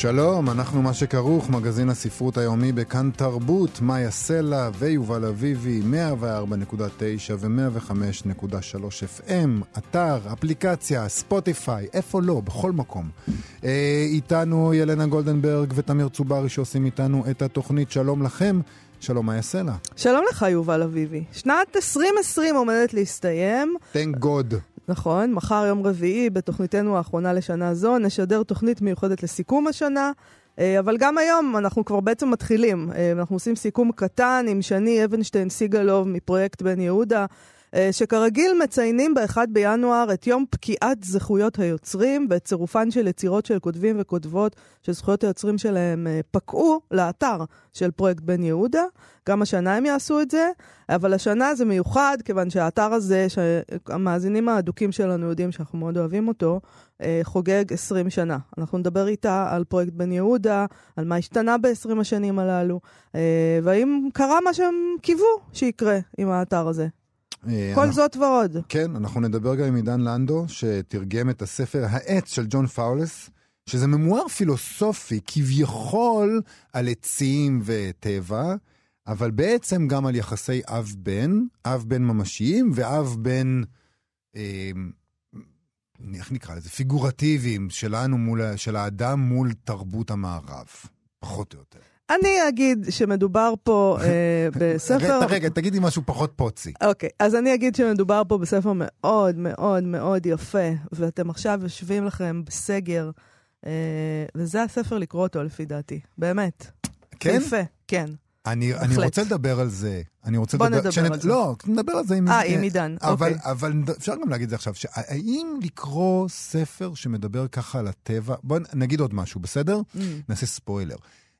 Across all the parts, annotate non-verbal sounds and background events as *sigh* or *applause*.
שלום, אנחנו מה שכרוך, מגזין הספרות היומי בכאן תרבות, מאיה סלע ויובל אביבי, 104.9 ו-105.3 FM, אתר, אפליקציה, ספוטיפיי, איפה לא, בכל מקום. אה, איתנו ילנה גולדנברג ותמיר צוברי שעושים איתנו את התוכנית. שלום לכם. שלום, מאיה סלע. שלום לך, יובל אביבי. שנת 2020 עומדת להסתיים. Thank God. נכון, מחר יום רביעי, בתוכניתנו האחרונה לשנה זו, נשדר תוכנית מיוחדת לסיכום השנה. אה, אבל גם היום אנחנו כבר בעצם מתחילים. אה, אנחנו עושים סיכום קטן עם שני אבנשטיין סיגלוב מפרויקט בן יהודה. אה, שכרגיל מציינים ב-1 בינואר את יום פקיעת זכויות היוצרים ואת צירופן של יצירות של כותבים וכותבות שזכויות היוצרים שלהם אה, פקעו לאתר של פרויקט בן יהודה. גם השנה הם יעשו את זה, אבל השנה זה מיוחד כיוון שהאתר הזה, שהמאזינים האדוקים שלנו יודעים שאנחנו מאוד אוהבים אותו, אה, חוגג 20 שנה. אנחנו נדבר איתה על פרויקט בן יהודה, על מה השתנה ב-20 השנים הללו, והאם קרה מה שהם קיוו שיקרה עם האתר הזה. אה, כל אנחנו, זאת ועוד. כן, אנחנו נדבר גם עם עידן לנדו, שתרגם את הספר העץ של ג'ון פאולס, שזה ממואר פילוסופי, כביכול על עצים וטבע, אבל בעצם גם על יחסי אב-בן, אב-בן ממשיים ואב-בן, אה, איך נקרא לזה? פיגורטיביים שלנו מול, של האדם מול תרבות המערב, פחות או יותר. אני אגיד שמדובר פה אה, *laughs* בספר... רגע, רגע, תגידי משהו פחות פוצי. אוקיי, אז אני אגיד שמדובר פה בספר מאוד מאוד מאוד יפה, ואתם עכשיו יושבים לכם בסגר, אה, וזה הספר לקרוא אותו לפי דעתי, באמת. כן? יפה, כן. אני, אני רוצה לדבר על זה. אני רוצה בוא לדבר, נדבר שנד... על זה. לא, נדבר על זה עם... אה, עם עידן, אבל, אוקיי. אבל אפשר גם להגיד את זה עכשיו, האם לקרוא ספר שמדבר ככה על הטבע, בוא נגיד עוד משהו, בסדר? Mm. נעשה ספוילר.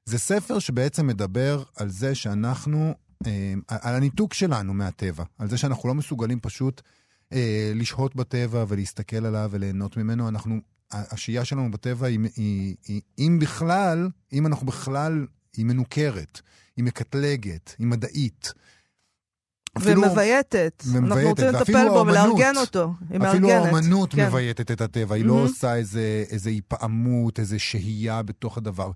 זה ספר שבעצם מדבר על זה שאנחנו, אה, על הניתוק שלנו מהטבע, על זה שאנחנו לא מסוגלים פשוט אה, לשהות בטבע ולהסתכל עליו וליהנות ממנו. אנחנו, השהייה שלנו בטבע היא, היא, היא, אם בכלל, אם אנחנו בכלל, היא מנוכרת, היא מקטלגת, היא מדעית. אפילו, ומבייתת. ומבייתת. אנחנו רוצים לטפל בו ולארגן אותו. היא אפילו מארגנת. האמנות כן. מבייתת את הטבע, היא mm-hmm. לא עושה איזה, איזה היפעמות, איזה שהייה בתוך הדבר.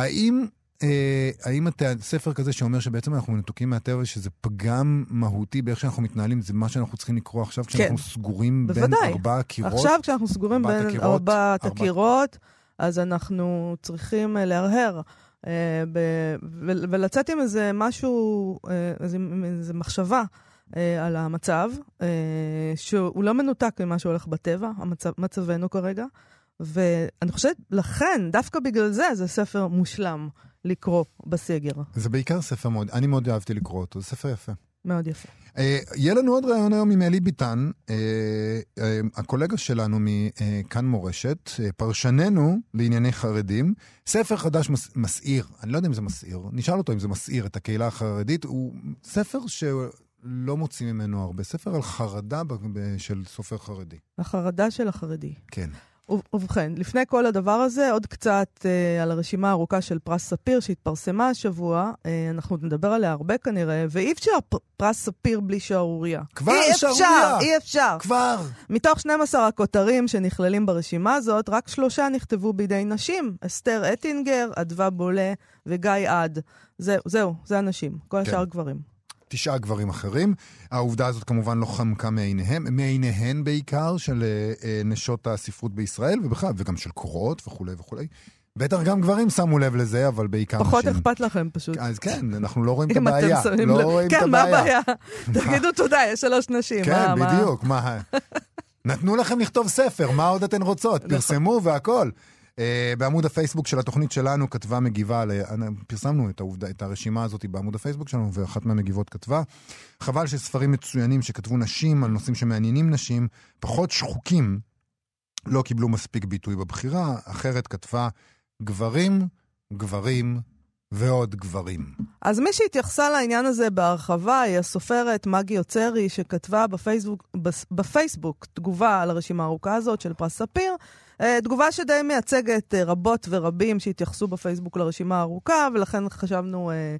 האם, אה, האם אתה, ספר כזה שאומר שבעצם אנחנו מנותקים מהטבע, שזה פגם מהותי באיך שאנחנו מתנהלים, זה מה שאנחנו צריכים לקרוא עכשיו כשאנחנו כן. סגורים בוודאי. בין ארבע הקירות? עכשיו כשאנחנו סגורים בין ארבעת ארבע... הקירות, אז אנחנו צריכים אה, להרהר. Uh, ב- ו- ולצאת עם איזה משהו, uh, איזה, איזה מחשבה uh, על המצב, uh, שהוא לא מנותק ממה שהולך בטבע, המצב, מצבנו כרגע, ואני חושבת, לכן, דווקא בגלל זה, זה ספר מושלם לקרוא בסגר. זה בעיקר ספר מאוד, אני מאוד אהבתי לקרוא אותו, זה ספר יפה. מאוד יפה. Uh, יהיה לנו עוד רעיון היום עם אלי ביטן, uh, uh, הקולגה שלנו מכאן מורשת, uh, פרשננו לענייני חרדים. ספר חדש מס, מסעיר, אני לא יודע אם זה מסעיר, נשאל אותו אם זה מסעיר את הקהילה החרדית, הוא ספר שלא מוצאים ממנו הרבה, ספר על חרדה של סופר חרדי. החרדה של החרדי. כן. ובכן, לפני כל הדבר הזה, עוד קצת אה, על הרשימה הארוכה של פרס ספיר שהתפרסמה השבוע. אה, אנחנו נדבר עליה הרבה כנראה, ואי אפשר פרס ספיר בלי שערורייה. כבר אי שערורייה! אי אפשר. כבר. מתוך 12 הכותרים שנכללים ברשימה הזאת, רק שלושה נכתבו בידי נשים. אסתר אטינגר, אדווה בולה וגיא עד. זה, זהו, זה הנשים. כל כן. השאר גברים. תשעה גברים אחרים. העובדה הזאת כמובן לא חמקה מעיניהם, מעיניהן בעיקר של אה, אה, נשות הספרות בישראל, ובכלל, וגם של קורות וכולי וכולי. בטח גם גברים שמו לב לזה, אבל בעיקר נשים. פחות אכפת לכם פשוט. אז כן, אנחנו לא רואים את הבעיה. לא רואים כן, את הבעיה. מה הבעיה? *laughs* תגידו תודה, יש שלוש נשים. כן, בדיוק, מה... *laughs* נתנו לכם לכתוב ספר, מה עוד אתן רוצות? נכון. פרסמו והכל. Uh, בעמוד הפייסבוק של התוכנית שלנו כתבה מגיבה, פרסמנו את, העובדה, את הרשימה הזאת בעמוד הפייסבוק שלנו, ואחת מהמגיבות כתבה, חבל שספרים מצוינים שכתבו נשים על נושאים שמעניינים נשים, פחות שחוקים, לא קיבלו מספיק ביטוי בבחירה. אחרת כתבה, גברים, גברים, ועוד גברים. אז מי שהתייחסה לעניין הזה בהרחבה היא הסופרת מגי יוצרי, שכתבה בפייסבוק, בפייסבוק תגובה על הרשימה הארוכה הזאת של פרס ספיר. אה, תגובה שדי מייצגת אה, רבות ורבים שהתייחסו בפייסבוק לרשימה הארוכה, ולכן חשבנו אה,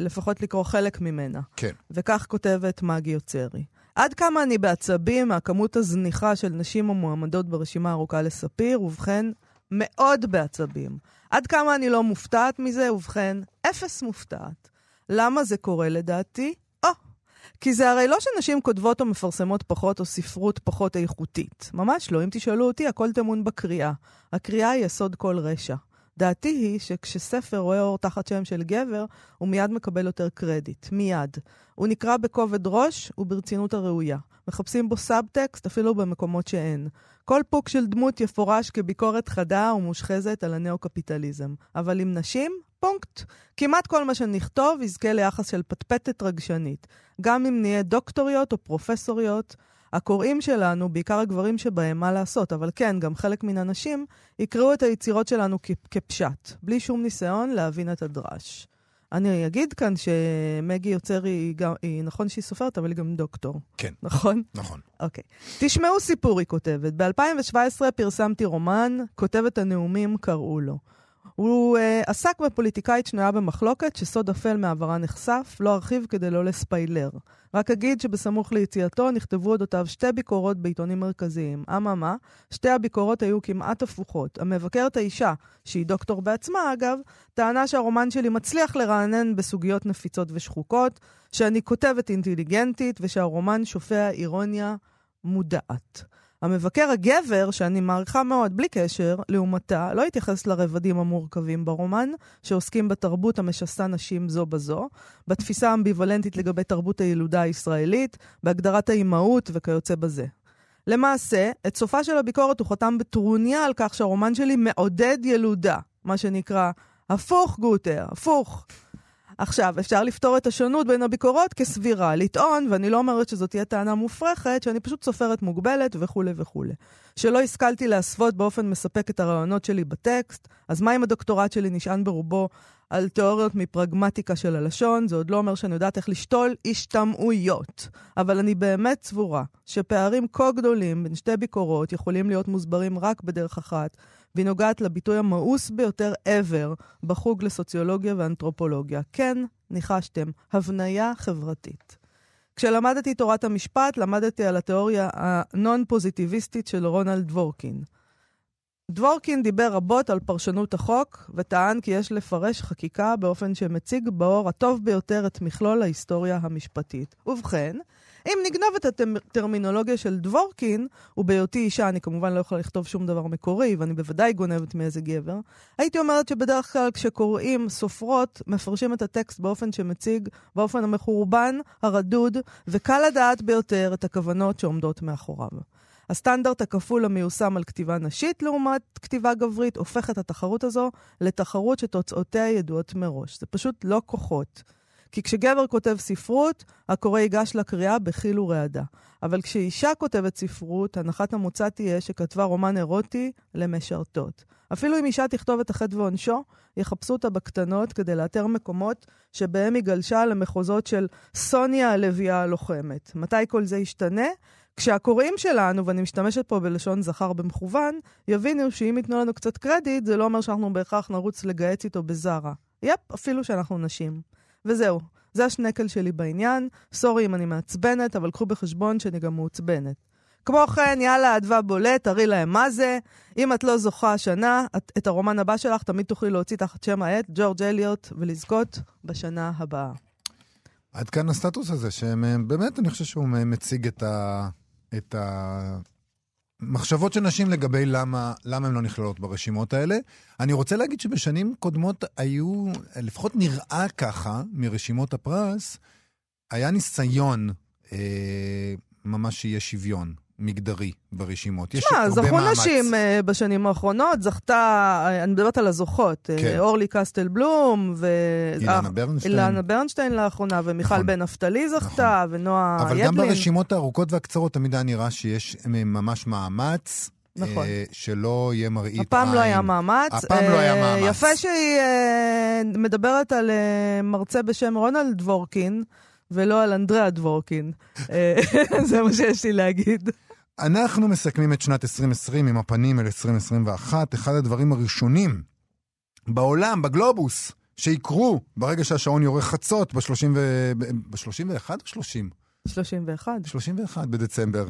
לפחות לקרוא חלק ממנה. כן. וכך כותבת מגי יוצרי. עד כמה אני בעצבים מהכמות הזניחה של נשים המועמדות ברשימה הארוכה לספיר, ובכן, מאוד בעצבים. עד כמה אני לא מופתעת מזה? ובכן, אפס מופתעת. למה זה קורה לדעתי? כי זה הרי לא שנשים כותבות או מפרסמות פחות או ספרות פחות איכותית. ממש לא. אם תשאלו אותי, הכל טמון בקריאה. הקריאה היא יסוד כל רשע. דעתי היא שכשספר רואה אור תחת שם של גבר, הוא מיד מקבל יותר קרדיט. מיד. הוא נקרא בכובד ראש וברצינות הראויה. מחפשים בו סאבטקסט אפילו במקומות שאין. כל פוק של דמות יפורש כביקורת חדה ומושחזת על הנאו-קפיטליזם. אבל עם נשים, פונקט. כמעט כל מה שנכתוב יזכה ליחס של פטפטת רגשנית. גם אם נהיה דוקטוריות או פרופסוריות, הקוראים שלנו, בעיקר הגברים שבהם, מה לעשות, אבל כן, גם חלק מן הנשים, יקראו את היצירות שלנו כפשט, בלי שום ניסיון להבין את הדרש. אני אגיד כאן שמגי יוצר היא, גם, היא נכון שהיא סופרת, אבל היא גם דוקטור. כן. נכון? נכון. אוקיי. תשמעו סיפור, היא כותבת. ב-2017 פרסמתי רומן, כותבת הנאומים קראו לו. הוא uh, עסק בפוליטיקאית שנויה במחלוקת, שסוד אפל מעברה נחשף, לא ארחיב כדי לא לספיילר. רק אגיד שבסמוך ליציאתו נכתבו אודותיו שתי ביקורות בעיתונים מרכזיים. אממה, שתי הביקורות היו כמעט הפוכות. המבקרת האישה, שהיא דוקטור בעצמה אגב, טענה שהרומן שלי מצליח לרענן בסוגיות נפיצות ושחוקות, שאני כותבת אינטליגנטית ושהרומן שופע אירוניה מודעת. המבקר הגבר, שאני מעריכה מאוד, בלי קשר, לעומתה, לא התייחס לרבדים המורכבים ברומן, שעוסקים בתרבות המשסה נשים זו בזו, בתפיסה האמביוולנטית לגבי תרבות הילודה הישראלית, בהגדרת האימהות וכיוצא בזה. למעשה, את סופה של הביקורת הוא חתם בטרוניה על כך שהרומן שלי מעודד ילודה, מה שנקרא, הפוך גוטר, הפוך. עכשיו, אפשר לפתור את השונות בין הביקורות כסבירה, לטעון, ואני לא אומרת שזאת תהיה טענה מופרכת, שאני פשוט סופרת מוגבלת וכולי וכולי. שלא השכלתי להסוות באופן מספק את הרעיונות שלי בטקסט, אז מה אם הדוקטורט שלי נשען ברובו על תיאוריות מפרגמטיקה של הלשון? זה עוד לא אומר שאני יודעת איך לשתול השתמעויות. אבל אני באמת סבורה שפערים כה גדולים בין שתי ביקורות יכולים להיות מוסברים רק בדרך אחת, והיא נוגעת לביטוי המאוס ביותר ever בחוג לסוציולוגיה ואנתרופולוגיה. כן, ניחשתם, הבניה חברתית. כשלמדתי תורת המשפט, למדתי על התיאוריה הנון-פוזיטיביסטית של רונלד דבורקין. דבורקין דיבר רבות על פרשנות החוק, וטען כי יש לפרש חקיקה באופן שמציג באור הטוב ביותר את מכלול ההיסטוריה המשפטית. ובכן, אם נגנוב את הטרמינולוגיה של דבורקין, ובהיותי אישה אני כמובן לא יכולה לכתוב שום דבר מקורי, ואני בוודאי גונבת מאיזה גבר, הייתי אומרת שבדרך כלל כשקוראים סופרות, מפרשים את הטקסט באופן שמציג, באופן המחורבן, הרדוד, וקל לדעת ביותר את הכוונות שעומדות מאחוריו. הסטנדרט הכפול המיושם על כתיבה נשית לעומת כתיבה גברית הופך את התחרות הזו לתחרות שתוצאותיה ידועות מראש. זה פשוט לא כוחות. כי כשגבר כותב ספרות, הקורא ייגש לקריאה בחיל ורעדה. אבל כשאישה כותבת ספרות, הנחת המוצא תהיה שכתבה רומן אירוטי למשרתות. אפילו אם אישה תכתוב את החטא ועונשו, יחפשו אותה בקטנות כדי לאתר מקומות שבהם היא גלשה למחוזות של סוניה הלוויה הלוחמת. מתי כל זה ישתנה? כשהקוראים שלנו, ואני משתמשת פה בלשון זכר במכוון, יבינו שאם ייתנו לנו קצת קרדיט, זה לא אומר שאנחנו בהכרח נרוץ לגהץ איתו בזרה. יפ, אפילו שאנחנו נשים. וזהו, זה השנקל שלי בעניין. סורי אם אני מעצבנת, אבל קחו בחשבון שאני גם מעוצבנת. כמו כן, יאללה, אדווה בולט, תראי להם מה זה. אם את לא זוכה השנה, את, את הרומן הבא שלך תמיד תוכלי להוציא תחת שם העט, ג'ורג' אליוט, ולזכות בשנה הבאה. עד כאן הסטטוס הזה, שבאמת, אני חושב שהוא מציג את, ה, את המחשבות של נשים לגבי למה, למה הן לא נכללות ברשימות האלה. אני רוצה להגיד שבשנים קודמות היו, לפחות נראה ככה, מרשימות הפרס, היה ניסיון אה, ממש שיהיה שוויון. מגדרי ברשימות. יש הרבה זכו מאמץ. נשים uh, בשנים האחרונות, זכתה, uh, אני מדברת על הזוכות, uh, כן. אורלי קסטל בלום, ו... אילנה ברנשטיין. אילנה ברנשטיין לאחרונה, ומיכל נכון. בן נפתלי זכתה, ונועה אבל ידלין. גם ברשימות הארוכות והקצרות תמיד היה נראה שיש ממש מאמץ נכון. אה, שלא יהיה מראית עין. הפעם לא היה מאמץ. הפעם לא היה אה, מאמץ. יפה שהיא אה, מדברת על אה, מרצה בשם רונלד דבורקין, ולא על אנדריאה דבורקין. אה, *laughs* זה מה שיש לי להגיד. אנחנו מסכמים את שנת 2020 עם הפנים אל 2021. אחד הדברים הראשונים בעולם, בגלובוס, שיקרו ברגע שהשעון יורה חצות ב-30 ו... ב-31 או 30? 31. 31 בדצמבר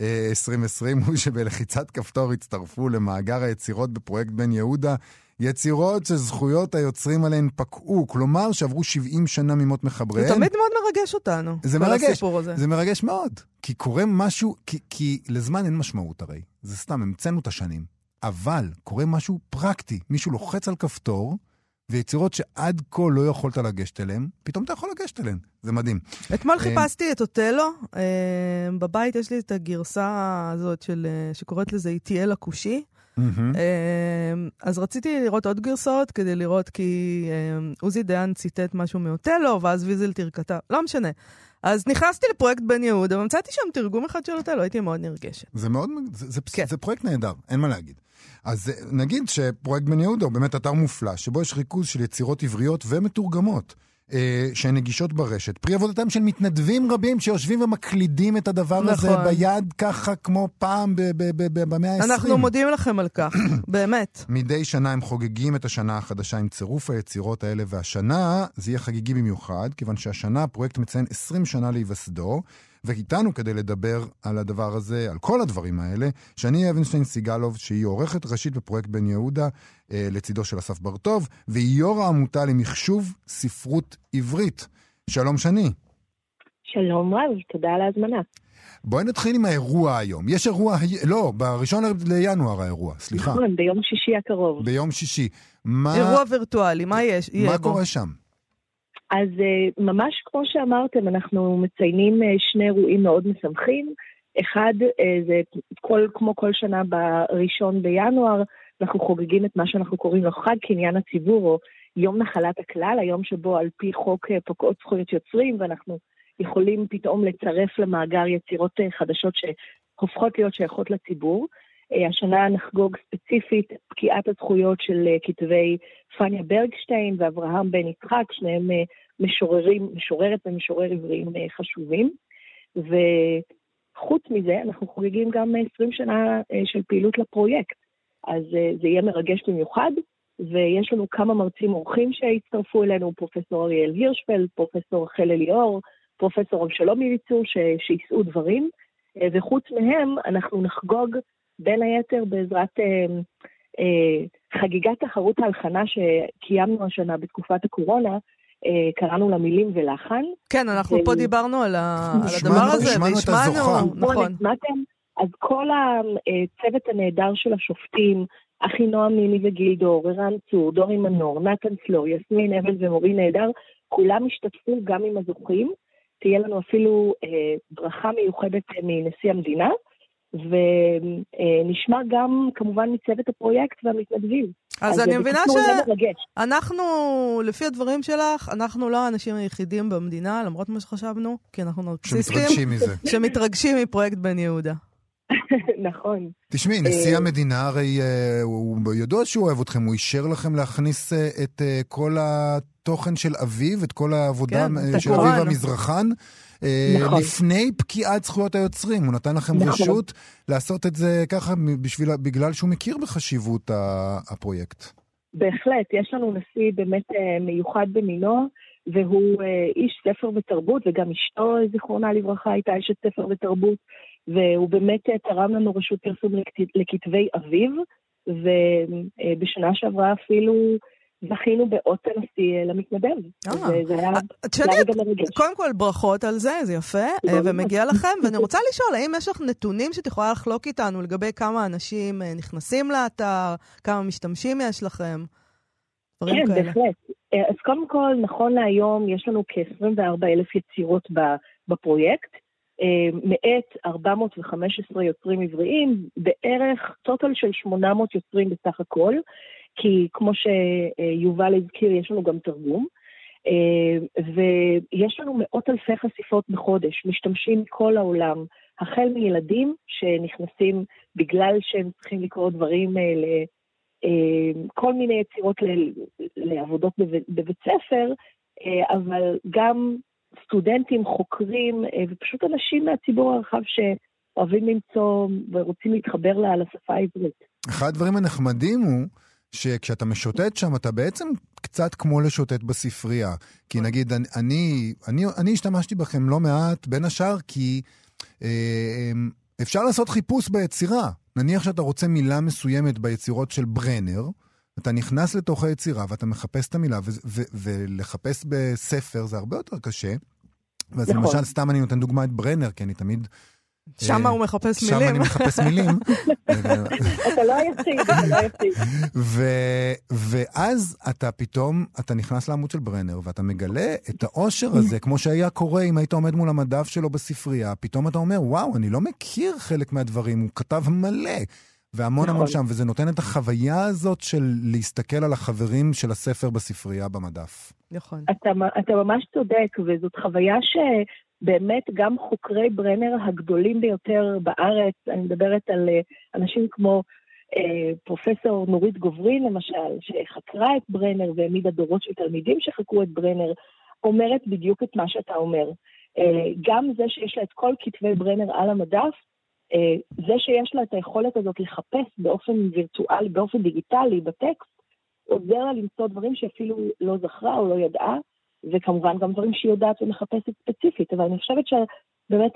אה, 2020, הוא שבלחיצת כפתור הצטרפו למאגר היצירות בפרויקט בן יהודה. יצירות שזכויות היוצרים עליהן פקעו, כלומר שעברו 70 שנה ממות מחבריהם. זה תמיד מאוד מרגש אותנו, זה כל מרגש, הסיפור הזה. זה מרגש מאוד. כי קורה משהו, כי, כי לזמן אין משמעות הרי. זה סתם, המצאנו את השנים. אבל קורה משהו פרקטי. מישהו לוחץ על כפתור, ויצירות שעד כה לא יכולת לגשת אליהן, פתאום אתה יכול לגשת אליהן. זה מדהים. אתמול חיפשתי את אוטלו, אה, בבית יש לי את הגרסה הזאת של, אה, שקוראת לזה איטיאל הכושי. מהמם. אה, אז רציתי לראות עוד גרסאות כדי לראות, כי אה, עוזי דיין ציטט משהו מאוטלו, ואז ויזלטיר כתב, לא משנה. אז נכנסתי לפרויקט בן יהודה, ומצאתי שם תרגום אחד של אוטלו, הייתי מאוד נרגשת. זה מאוד, זה, זה, כן. זה פרויקט נהדר, אין מה להגיד. אז אה, נגיד שפרויקט בן יהודה הוא באמת אתר מופלא, שבו יש ריכוז של יצירות עבריות ומתורגמות. אה, שהן נגישות ברשת. פרי עבודתם של מתנדבים רבים שיושבים ומקלידים את הדבר הזה נכון. ביד ככה כמו פעם ב- ב- ב- ב- במאה ה-20. אנחנו מודים לכם על כך, *coughs* באמת. מדי שנה הם חוגגים את השנה החדשה עם צירוף היצירות האלה, והשנה זה יהיה חגיגי במיוחד, כיוון שהשנה הפרויקט מציין 20 שנה להיווסדו, ואיתנו כדי לדבר על הדבר הזה, על כל הדברים האלה, שאני אבנשטיין סיגלוב, שהיא עורכת ראשית בפרויקט בן יהודה, אה, לצידו של אסף בר-טוב, והיא יו"ר העמותה למחשוב ספרות עברית. שלום שני. שלום רב, תודה על ההזמנה. בואי נתחיל עם האירוע היום. יש אירוע, לא, בראשון לינואר האירוע, סליחה. נכון, ביום שישי הקרוב. ביום שישי. מה, אירוע וירטואלי, מה יש? מה בו? קורה שם? אז אה, ממש כמו שאמרתם, אנחנו מציינים אה, שני אירועים מאוד משמחים. אחד, אה, זה כל, כמו כל שנה בראשון בינואר, אנחנו חוגגים את מה שאנחנו קוראים לו חג קניין הציבור, או יום נחלת הכלל, היום שבו על פי חוק פוקעות זכויות יוצרים, ואנחנו יכולים פתאום לצרף למאגר יצירות חדשות שהופכות להיות שייכות לציבור. אה, השנה נחגוג ספציפית פקיעת הזכויות של אה, כתבי פניה ברגשטיין ואברהם בן יצחק, שניהם אה, משוררים, משוררת ומשורר עבריים חשובים. וחוץ מזה, אנחנו חוגגים גם אה, 20 שנה של פעילות לפרויקט. אז זה יהיה מרגש במיוחד, ויש לנו כמה מרצים אורחים שהצטרפו אלינו, פרופסור אריאל הירשפלד, פרופסור רחל אליאור, פרופסור אבשלום אליצור, ש- שיישאו דברים. וחוץ מהם, אנחנו נחגוג בין היתר בעזרת אה, אה, חגיגת תחרות ההלחנה שקיימנו השנה בתקופת הקורונה, אה, קראנו לה מילים ולחן. כן, אנחנו זה- פה דיברנו על ה- על השמענו- הדבר הזה, השמענו את הזוכה. והשמענו, נכון. אז כל הצוות הנהדר של השופטים, אחינועם מיני וגילדור, ערן צור, דורי מנור, נתן צלור, יסמין אבל ומורי נהדר, כולם השתתפו גם עם הזוכים. תהיה לנו אפילו אה, ברכה מיוחדת אה, מנשיא המדינה, ונשמע גם כמובן מצוות הפרויקט והמתנדבים. אז אני זה מבינה. שאנחנו, לפי הדברים שלך, אנחנו לא האנשים היחידים במדינה, למרות מה שחשבנו, כי אנחנו נרקסיסטים שמתרגשים מזה. שמתרגשים מפרויקט בן יהודה. *laughs* נכון. תשמעי, נשיא אה, המדינה הרי אה, הוא ידוע שהוא אוהב אתכם, הוא אישר לכם להכניס אה, את כל התוכן של אביו, את כל העבודה כן, של. אביו המזרחן, נכון. לפני פקיעת זכויות היוצרים. הוא נתן לכם נכון. רשות לעשות את זה ככה בשביל, בגלל שהוא מכיר בחשיבות הפרויקט. בהחלט, יש לנו נשיא באמת אה, מיוחד במינו, והוא אה, איש ספר ותרבות, וגם אשתו, זיכרונה לברכה, הייתה אשת ספר ותרבות, והוא באמת אה, תרם לנו רשות פרסום לכת- לכתבי אביו, ובשנה שעברה אפילו זכינו באות הנשיא אה, למתנדב. אה. אה, את מרגש. קודם כל ברכות על זה, זה יפה. ומגיע *laughs* לכם. ואני רוצה לשאול, האם יש לך נתונים שאת יכולה לחלוק איתנו לגבי כמה אנשים נכנסים לאתר, כמה משתמשים יש לכם? דברים כן, כאלה. בהחלט. אז קודם כל, נכון להיום יש לנו כ-24 אלף יצירות בפרויקט, מאת 415 יוצרים עבריים, בערך טוטל של 800 יוצרים בסך הכל, כי כמו שיובל הזכיר, יש לנו גם תרגום. אה, ויש לנו מאות אלפי חשיפות בחודש, משתמשים מכל העולם. החל מילדים שנכנסים בגלל שהם צריכים לקרוא דברים ל... כל מיני יצירות לעבודות בבית ספר, אבל גם סטודנטים, חוקרים ופשוט אנשים מהציבור הרחב שאוהבים למצוא ורוצים להתחבר לשפה העברית. אחד הדברים הנחמדים הוא שכשאתה משוטט שם, אתה בעצם קצת כמו לשוטט בספרייה. כי נגיד, אני, אני, אני השתמשתי בכם לא מעט, בין השאר כי אה, אפשר לעשות חיפוש ביצירה. נניח שאתה רוצה מילה מסוימת ביצירות של ברנר, אתה נכנס לתוך היצירה ואתה מחפש את המילה, ולחפש בספר זה הרבה יותר קשה. ואז נכון. למשל, סתם אני נותן דוגמא את ברנר, כי אני תמיד שם הוא מחפש מילים. שם אני מחפש *laughs* מילים. אתה לא היחיד, אתה לא היחיד. ואז אתה פתאום, אתה נכנס לעמוד של ברנר, ואתה מגלה את העושר הזה, כמו שהיה קורה אם היית עומד מול המדף שלו בספרייה, פתאום אתה אומר, וואו, אני לא מכיר חלק מהדברים, הוא כתב מלא. והמון המון נכון. שם, וזה נותן את החוויה הזאת של להסתכל על החברים של הספר בספרייה במדף. נכון. אתה, אתה ממש צודק, וזאת חוויה ש... באמת גם חוקרי ברנר הגדולים ביותר בארץ, אני מדברת על אה, אנשים כמו אה, פרופסור נורית גוברין למשל, שחקרה את ברנר והעמידה דורות של תלמידים שחקרו את ברנר, אומרת בדיוק את מה שאתה אומר. אה, גם זה שיש לה את כל כתבי ברנר על המדף, אה, זה שיש לה את היכולת הזאת לחפש באופן וירטואלי, באופן דיגיטלי, בטקסט, עוזר לה למצוא דברים שאפילו לא זכרה או לא ידעה, וכמובן גם דברים שהיא יודעת ומחפשת ספציפית, אבל אני חושבת שבאמת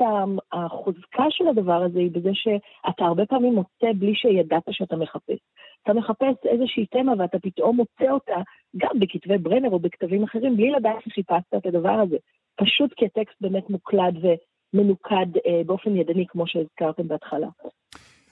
החוזקה של הדבר הזה היא בזה שאתה הרבה פעמים מוצא בלי שידעת שאתה מחפש. אתה מחפש איזושהי תמה ואתה פתאום מוצא אותה גם בכתבי ברנר או בכתבים אחרים, בלי לדעת שחיפשת את הדבר הזה. פשוט כי הטקסט באמת מוקלד ומנוקד אה, באופן ידני, כמו שהזכרתם בהתחלה.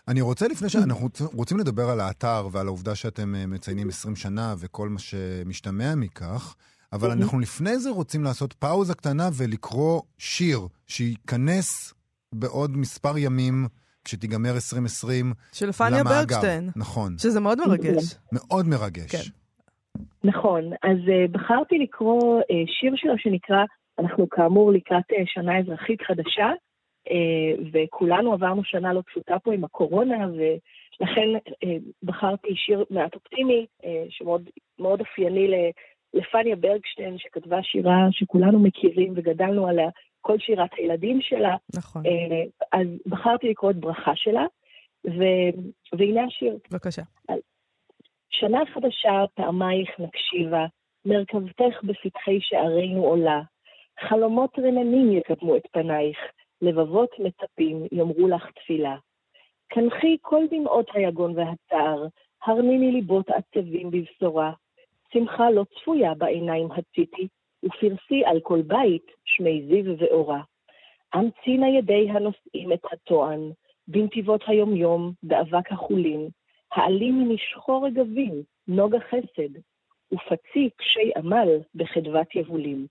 אני רוצה, לפני שאנחנו רוצים לדבר על האתר ועל העובדה שאתם אה, מציינים 20 שנה וכל מה שמשתמע מכך, אבל אנחנו לפני זה רוצים לעשות פאוזה קטנה ולקרוא שיר שייכנס בעוד מספר ימים, כשתיגמר 2020, של פניה ברגשטיין. נכון. שזה מאוד מרגש. מאוד מרגש. כן. נכון, אז uh, בחרתי לקרוא uh, שיר שלו שנקרא, אנחנו כאמור לקראת uh, שנה אזרחית חדשה, uh, וכולנו עברנו שנה לא פשוטה פה עם הקורונה, ולכן uh, בחרתי שיר מעט אופטימי, uh, שמאוד אופייני לפניה ברגשטיין, שכתבה שירה שכולנו מכירים וגדלנו עליה, כל שירת הילדים שלה. נכון. אה, אז בחרתי לקרוא את ברכה שלה, ו... והנה השיר. בבקשה. שנה חדשה פעמייך נקשיבה, מרכבתך בפתחי שערינו עולה. חלומות רננים יקדמו את פנייך, לבבות מצפים יאמרו לך תפילה. כנחי כל דמעות היגון והצער, הרניני ליבות עצבים בבשורה. שמחה לא צפויה בעיניים הציתי, ופרסי על כל בית שמי זיו ואורה. אמצינה ידי הנושאים את הטוען, בנתיבות היומיום, באבק החולין, העלים משחור רגבים, נוגה חסד, ופצי קשי עמל בחדוות יבולים.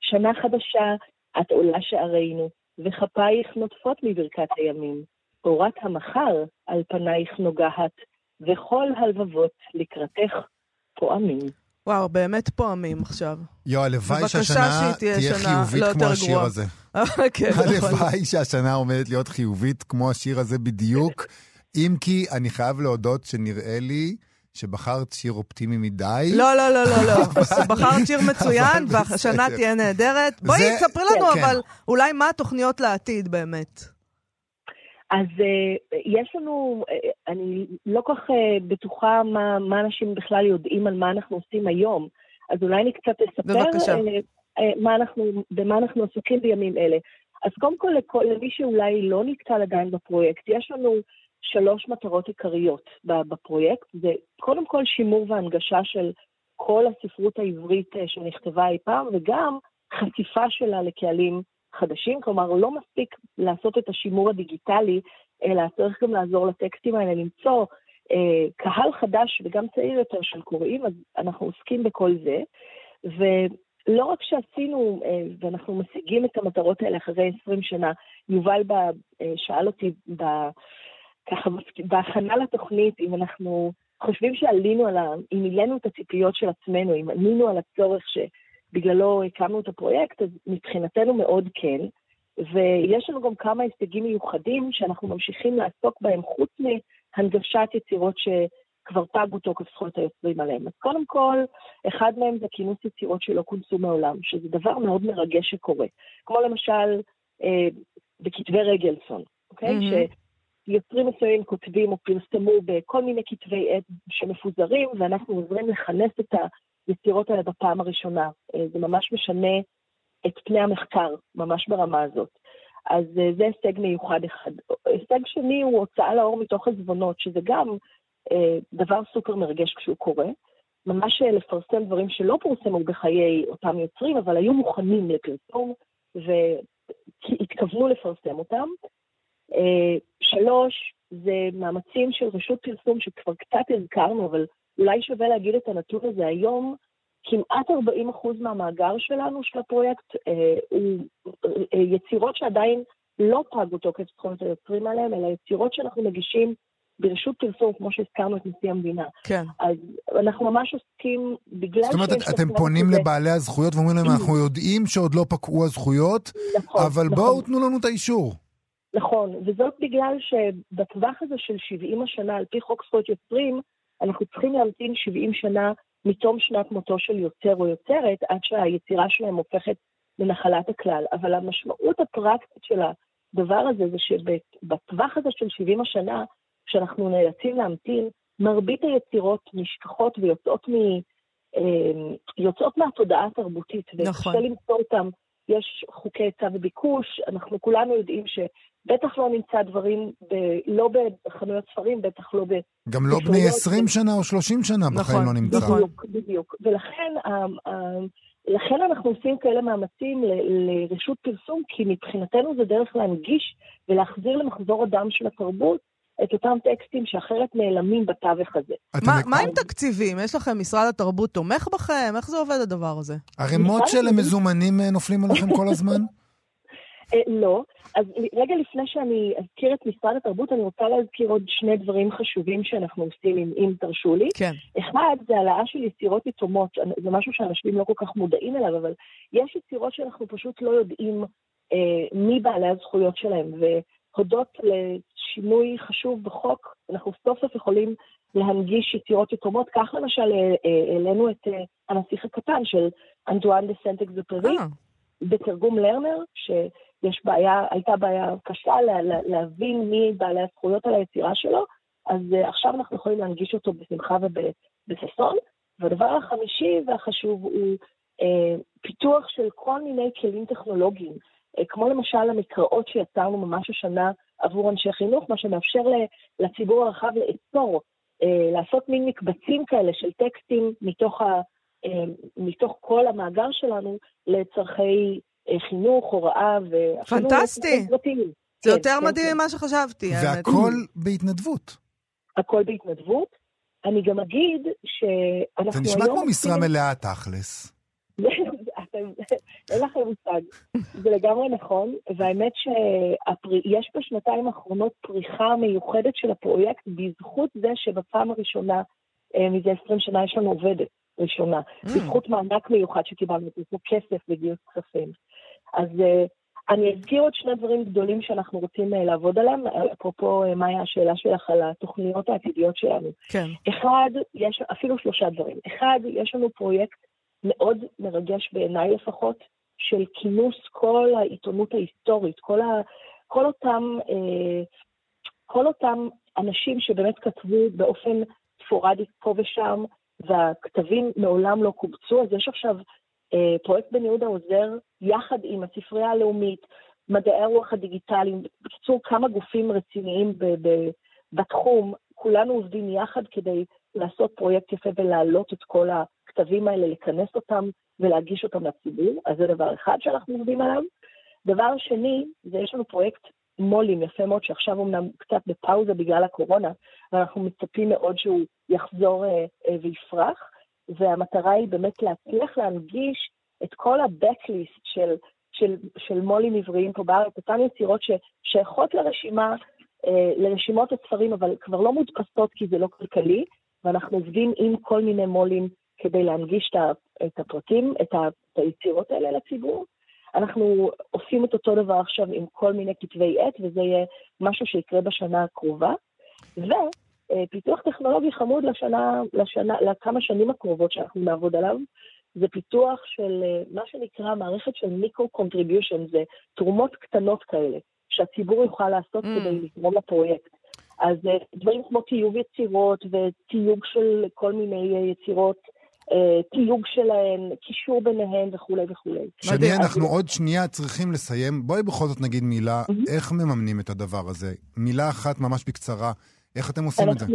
שנה חדשה, את עולה שערינו, וכפייך נוטפות מברכת הימים. אורת המחר על פנייך נוגעת, וכל הלבבות לקראתך פועמים. וואו, באמת פועמים עכשיו. יו, הלוואי שהשנה תהיה חיובית לא כמו השיר הזה. כן, *laughs* נכון. הלוואי שהשנה עומדת להיות חיובית כמו השיר הזה בדיוק. אם כי אני חייב להודות שנראה לי שבחרת שיר אופטימי מדי. לא, לא, לא, לא, לא. בחרת שיר מצוין, והשנה תהיה נהדרת. בואי, תספרי לנו, כן. אבל אולי מה התוכניות לעתיד באמת. אז uh, יש לנו, uh, אני לא כל כך בטוחה מה, מה אנשים בכלל יודעים על מה אנחנו עושים היום, אז אולי אני קצת אספר בבקשה. מה אנחנו, במה אנחנו עסוקים בימים אלה. אז קודם כל, לכל, למי שאולי לא נתקל עדיין בפרויקט, יש לנו שלוש מטרות עיקריות בפרויקט. זה קודם כל שימור והנגשה של כל הספרות העברית שנכתבה אי פעם, וגם חשיפה שלה לקהלים חדשים, כלומר לא מספיק לעשות את השימור הדיגיטלי, אלא צריך גם לעזור לטקסטים האלה למצוא אה, קהל חדש וגם צעיר יותר של קוראים, אז אנחנו עוסקים בכל זה. ולא רק שעשינו, אה, ואנחנו משיגים את המטרות האלה אחרי 20 שנה, יובל ב, אה, שאל אותי ב, ככה בהכנה לתוכנית, אם אנחנו חושבים שעלינו על ה... אם מילאנו את הציפיות של עצמנו, אם ענינו על הצורך ש... בגללו הקמנו את הפרויקט, אז מבחינתנו מאוד כן. ויש לנו גם כמה הישגים מיוחדים שאנחנו ממשיכים לעסוק בהם, חוץ מהנגשת יצירות שכבר פגו תוקף זכויות היוצרים עליהם. אז קודם כל, אחד מהם זה כינוס יצירות שלא כונסו מעולם, שזה דבר מאוד מרגש שקורה. כמו למשל אה, בכתבי רגלסון, אוקיי? Mm-hmm. שיוצרים מסוימים כותבים או פרסמו בכל מיני כתבי עת שמפוזרים, ואנחנו עוזרים לכנס את היצירות האלה בפעם הראשונה. אה, זה ממש משנה את פני המחקר, ממש ברמה הזאת. אז אה, זה הישג מיוחד אחד. הישג שני הוא הוצאה לאור מתוך עזבונות, שזה גם אה, דבר סופר מרגש כשהוא קורה. ממש לפרסם דברים שלא פורסמו בחיי אותם יוצרים, אבל היו מוכנים לפרסום, והתכוונו לפרסם אותם. שלוש, זה מאמצים של רשות פרסום שכבר קצת הזכרנו, אבל אולי שווה להגיד את הנתון הזה היום, כמעט 40 אחוז מהמאגר שלנו, של הפרויקט, אה, הוא אה, יצירות שעדיין לא פגו תוקף זכויות היוצרים עליהם, אלא יצירות שאנחנו מגישים ברשות פרסום, כמו שהזכרנו את נשיא המדינה. כן. אז אנחנו ממש עוסקים, בגלל זאת אומרת, אתם פונים כזה... לבעלי הזכויות ואומרים להם, אנחנו *clears throat* יודעים שעוד לא פקעו הזכויות, נכון, אבל נכון. בואו תנו לנו את האישור. נכון, וזאת בגלל שבטווח הזה של 70 השנה, על פי חוק זכויות יוצרים, אנחנו צריכים להמתין 70 שנה מתום שנת מותו של יוצר או יוצרת, עד שהיצירה שלהם הופכת לנחלת הכלל. אבל המשמעות הפרקטית של הדבר הזה זה שבטווח הזה של 70 השנה, כשאנחנו נאלצים להמתין, מרבית היצירות נשכחות ויוצאות מ... אה, יוצאות מהתודעה התרבותית, נכון. וקשה למצוא אותם. יש חוקי היצע וביקוש, אנחנו כולנו יודעים שבטח לא נמצא דברים, ב, לא בחנויות ספרים, בטח לא ב... גם לא בני 20 שנה או 30 שנה נכון, בחיים לא נמצא. נכון, בדיוק, בדיוק. ולכן לכן אנחנו עושים כאלה מאמצים לרשות פרסום, כי מבחינתנו זה דרך להנגיש ולהחזיר למחזור הדם של התרבות את אותם טקסטים שאחרת נעלמים בתווך הזה. מה, מה עם תקציבים? יש לכם משרד התרבות תומך בכם? איך זה עובד הדבר הזה? ערימות של מזומנים אה, נופלים עליכם כל הזמן? *laughs* אה, לא. אז רגע לפני שאני אזכיר את משרד התרבות, אני רוצה להזכיר עוד שני דברים חשובים שאנחנו עושים, אם, אם תרשו לי. כן. אחד, זה העלאה של יצירות יתומות, זה משהו שאנשים לא כל כך מודעים אליו, אבל יש יצירות שאנחנו פשוט לא יודעים אה, מי בעלי הזכויות שלהם, והודות לשינוי חשוב בחוק, אנחנו סוף סוף יכולים להנגיש יצירות יתומות. כך למשל אה, אה, העלינו את הנסיך הקטן של אנטואן דה סנט אקזופרי. בתרגום לרנר, שיש בעיה, הייתה בעיה קשה לה, לה, להבין מי בעלי הזכויות על היצירה שלו, אז uh, עכשיו אנחנו יכולים להנגיש אותו בשמחה ובששון. והדבר החמישי והחשוב הוא uh, פיתוח של כל מיני כלים טכנולוגיים, uh, כמו למשל המקראות שיצרנו ממש השנה עבור אנשי חינוך, מה שמאפשר לציבור הרחב לאצור, uh, לעשות מין מקבצים כאלה של טקסטים מתוך ה... מתוך כל המאגר שלנו לצורכי חינוך, הוראה ואפילו... פנטסטי. זה כן, יותר כן, מדהים כן. ממה שחשבתי. והכל בהתנדבות. הכל בהתנדבות. אני גם אגיד שאנחנו היום... זה נשמע כמו משרה מלאה תכלס. *laughs* אין לכם מושג. זה לגמרי נכון, והאמת שיש בשנתיים האחרונות פריחה מיוחדת של הפרויקט בזכות זה שבפעם הראשונה אה, מזה 20 שנה יש לנו עובדת. ראשונה, mm. בזכות מענק מיוחד שקיבלנו, בזכות כסף וגיוס כספים. אז uh, אני אזכיר עוד שני דברים גדולים שאנחנו רוצים uh, לעבוד עליהם, אפרופו uh, מאיה, השאלה שלך על התוכניות העתידיות שלנו. כן. אחד, יש אפילו שלושה דברים. אחד, יש לנו פרויקט מאוד מרגש בעיניי לפחות, של כינוס כל העיתונות ההיסטורית, כל, ה, כל אותם... כל אותם אנשים שבאמת כתבו באופן ספורדי פה ושם, והכתבים מעולם לא קובצו, אז יש עכשיו אה, פרויקט בן יהודה עוזר יחד עם הספרייה הלאומית, מדעי הרוח הדיגיטליים, בקיצור כמה גופים רציניים ב- ב- בתחום, כולנו עובדים יחד כדי לעשות פרויקט יפה ולהעלות את כל הכתבים האלה, לכנס אותם ולהגיש אותם לציבור, אז זה דבר אחד שאנחנו עובדים עליו. דבר שני, זה יש לנו פרויקט מו"לים יפה מאוד, שעכשיו אמנם קצת בפאוזה בגלל הקורונה, ואנחנו מצפים מאוד שהוא יחזור אה, אה, ויפרח, והמטרה היא באמת להצליח להנגיש את כל ה-Backlist של, של, של מו"לים עבריים פה בארץ, אותן יצירות ששייכות לרשימה, אה, לרשימות הספרים, אבל כבר לא מודפסות כי זה לא כלכלי, ואנחנו עובדים עם כל מיני מו"לים כדי להנגיש את הפרטים, את היצירות האלה לציבור. אנחנו עושים את אותו דבר עכשיו עם כל מיני כתבי עת, וזה יהיה משהו שיקרה בשנה הקרובה. ופיתוח טכנולוגי חמוד לשנה, לשנה, לכמה שנים הקרובות שאנחנו נעבוד עליו, זה פיתוח של אה, מה שנקרא מערכת של micro-contribution, זה תרומות קטנות כאלה, שהציבור יוכל לעשות mm. כדי לתרום לפרויקט. אז אה, דברים כמו טיוב יצירות ותיוג של כל מיני אה, יצירות, תיוג שלהן, קישור ביניהן וכולי וכולי. שני, אנחנו עוד שנייה צריכים לסיים. בואי בכל זאת נגיד מילה, איך מממנים את הדבר הזה? מילה אחת ממש בקצרה, איך אתם עושים את זה?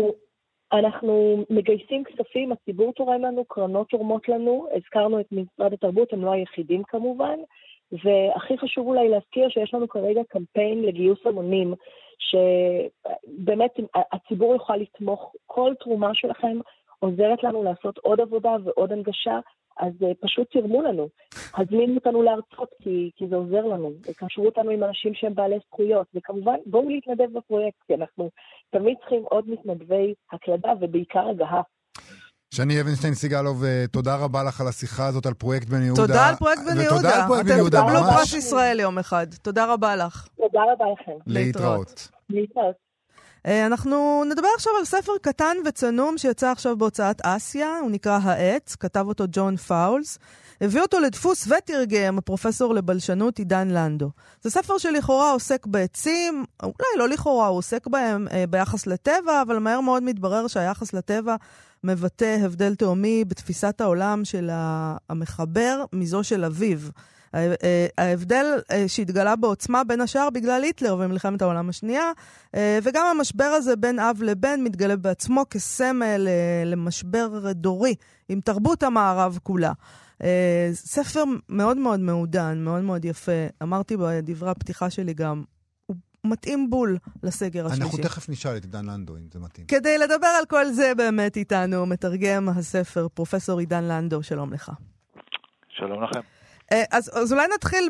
אנחנו מגייסים כספים, הציבור תורם לנו, קרנות תורמות לנו, הזכרנו את משרד התרבות, הם לא היחידים כמובן, והכי חשוב אולי להזכיר שיש לנו כרגע קמפיין לגיוס המונים, שבאמת הציבור יוכל לתמוך, כל תרומה שלכם עוזרת לנו לעשות עוד עבודה ועוד הנגשה, אז uh, פשוט תרמו לנו. הזמינו אותנו להרצות כי, כי זה עוזר לנו. קשרו אותנו עם אנשים שהם בעלי זכויות, וכמובן, בואו להתנדב בפרויקט, כי אנחנו תמיד צריכים עוד מתנדבי הקלדה ובעיקר הגהה. שני אבנשטיין סיגלוב, אה, תודה רבה לך על השיחה הזאת, על פרויקט בן יהודה. תודה על פרויקט בן יהודה. ותודה על פרויקט בן יהודה, ממש. אתם תקבלו פרס ישראל יום אחד. תודה רבה לך. תודה רבה לכם. להתראות. להתראות. אה, אנחנו נדבר עכשיו על ספר קטן וצנום שיצא עכשיו בהוצאת אסיה, הוא נקרא העץ, כתב אותו ג'ון פאולס. הביא אותו לדפוס ותרגם הפרופסור לבלשנות עידן לנדו. זה ספר שלכאורה עוסק בעצים, אולי לא לכאורה, הוא עוסק בהם אה, ביחס לטבע, אבל מהר מאוד מתברר שהיחס לטבע מבטא הבדל תהומי בתפיסת העולם של המחבר מזו של אביו. אה, ההבדל אה, שהתגלה בעוצמה בין השאר בגלל היטלר ומלחמת העולם השנייה, אה, וגם המשבר הזה בין אב לבן מתגלה בעצמו כסמל למשבר דורי עם תרבות המערב כולה. ספר מאוד מאוד מעודן, מאוד מאוד יפה. אמרתי בדברי הפתיחה שלי גם, הוא מתאים בול לסגר השלישי. אנחנו תכף נשאל את עידן לנדו אם זה מתאים. כדי לדבר על כל זה באמת איתנו, מתרגם הספר, פרופסור עידן לנדו, שלום לך. שלום לכם. אה, אז, אז אולי נתחיל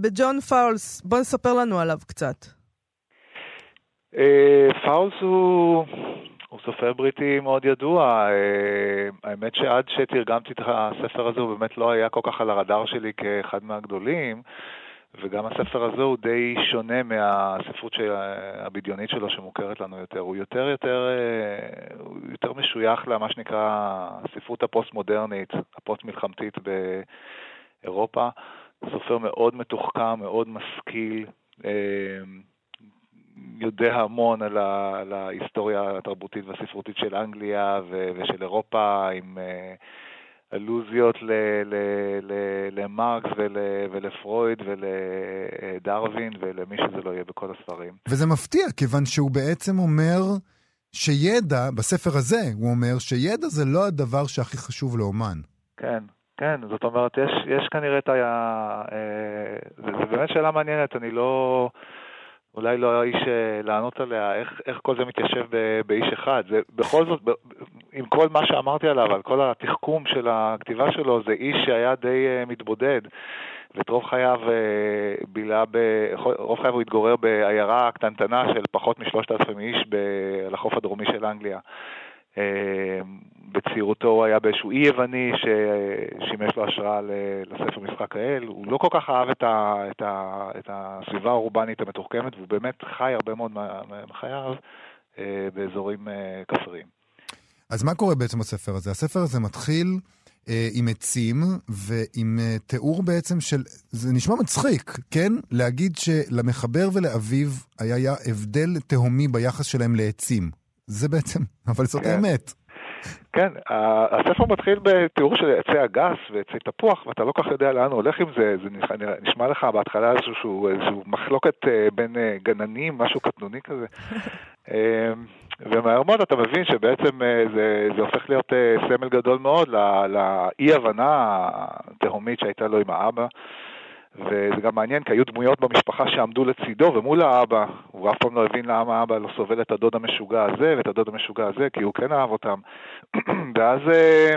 בג'ון פאולס, בוא נספר לנו עליו קצת. אה, פאולס הוא, הוא סופר בריטי מאוד ידוע. אה, האמת שעד שתרגמתי את הספר הזה הוא באמת לא היה כל כך על הרדאר שלי כאחד מהגדולים. וגם הספר הזה הוא די שונה מהספרות הבדיונית שלו שמוכרת לנו יותר. הוא יותר יותר, הוא יותר משוייך למה שנקרא הספרות הפוסט-מודרנית, הפוסט-מלחמתית אירופה. סופר מאוד מתוחכם, מאוד משכיל, אה, יודע המון על, ה, על ההיסטוריה התרבותית והספרותית של אנגליה ו, ושל אירופה, עם אה, אלוזיות למרקס ול, ולפרויד ולדרווין ולמי שזה לא יהיה בכל הספרים. וזה מפתיע, כיוון שהוא בעצם אומר... שידע, בספר הזה, הוא אומר שידע זה לא הדבר שהכי חשוב לאומן. כן, כן, זאת אומרת, יש, יש כנראה את ה... אה, זו באמת שאלה מעניינת, אני לא... אולי לא האיש אה, לענות עליה, איך, איך כל זה מתיישב ב, באיש אחד. זה בכל זאת, ב, עם כל מה שאמרתי עליו, על כל התחכום של הכתיבה שלו, זה איש שהיה די uh, מתבודד, ואת רוב חייו uh, בילה, ב, רוב חייו הוא התגורר בעיירה קטנטנה של פחות משלושת אלפים איש ב, על החוף הדרומי של אנגליה. אה, בצעירותו הוא היה באיזשהו אי יווני ששימש לו השראה לספר משחק האל. הוא לא כל כך אהב את, ה, את, ה, את הסביבה האורבנית המתוחכמת, והוא באמת חי הרבה מאוד מחייו אה, באזורים אה, כפריים. אז מה קורה בעצם בספר הזה? הספר הזה מתחיל אה, עם עצים ועם אה, תיאור בעצם של, זה נשמע מצחיק, כן? להגיד שלמחבר ולאביו היה הבדל תהומי ביחס שלהם לעצים. זה בעצם, אבל זאת כן. האמת. כן, הספר מתחיל בתיאור של עצי הגס ועצי תפוח, ואתה לא כל כך יודע לאן הוא הולך עם זה, זה נשמע לך בהתחלה איזשהו, איזשהו מחלוקת אה, בין אה, גננים, משהו קטנוני כזה. *laughs* אה, ומהר מאוד אתה מבין שבעצם זה, זה הופך להיות סמל גדול מאוד לאי-הבנה התהומית שהייתה לו עם האבא. וזה גם מעניין, כי היו דמויות במשפחה שעמדו לצידו ומול האבא. הוא אף פעם לא הבין למה האבא לא סובל את הדוד המשוגע הזה ואת הדוד המשוגע הזה, כי הוא כן אהב אותם. *clears throat* ואז אה,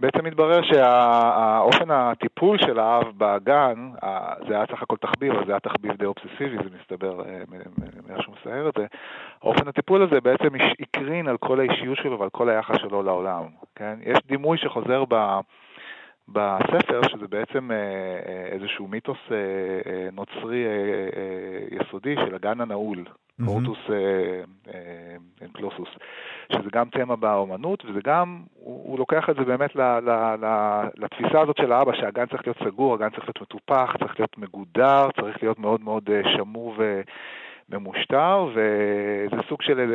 בעצם מתברר שהאופן הטיפול של האב בגן, זה היה סך הכל תחביב, אבל זה היה תחביב די אובססיבי, זה מסתבר אה, מאיך שהוא מסייר את זה. אופן הטיפול הזה בעצם הקרין על כל האישיות שלו ועל כל היחס שלו לעולם. כן? יש דימוי שחוזר ב... בספר, שזה בעצם איזשהו מיתוס נוצרי יסודי של הגן הנעול, קורטוס אנקלוסוס, שזה גם תמה באומנות, וזה גם, הוא, הוא לוקח את זה באמת ל, ל, ל, לתפיסה הזאת של האבא, שהגן צריך להיות סגור, הגן צריך להיות מטופח, צריך להיות מגודר, צריך להיות מאוד מאוד שמור ו... ממושטר, וזה סוג של,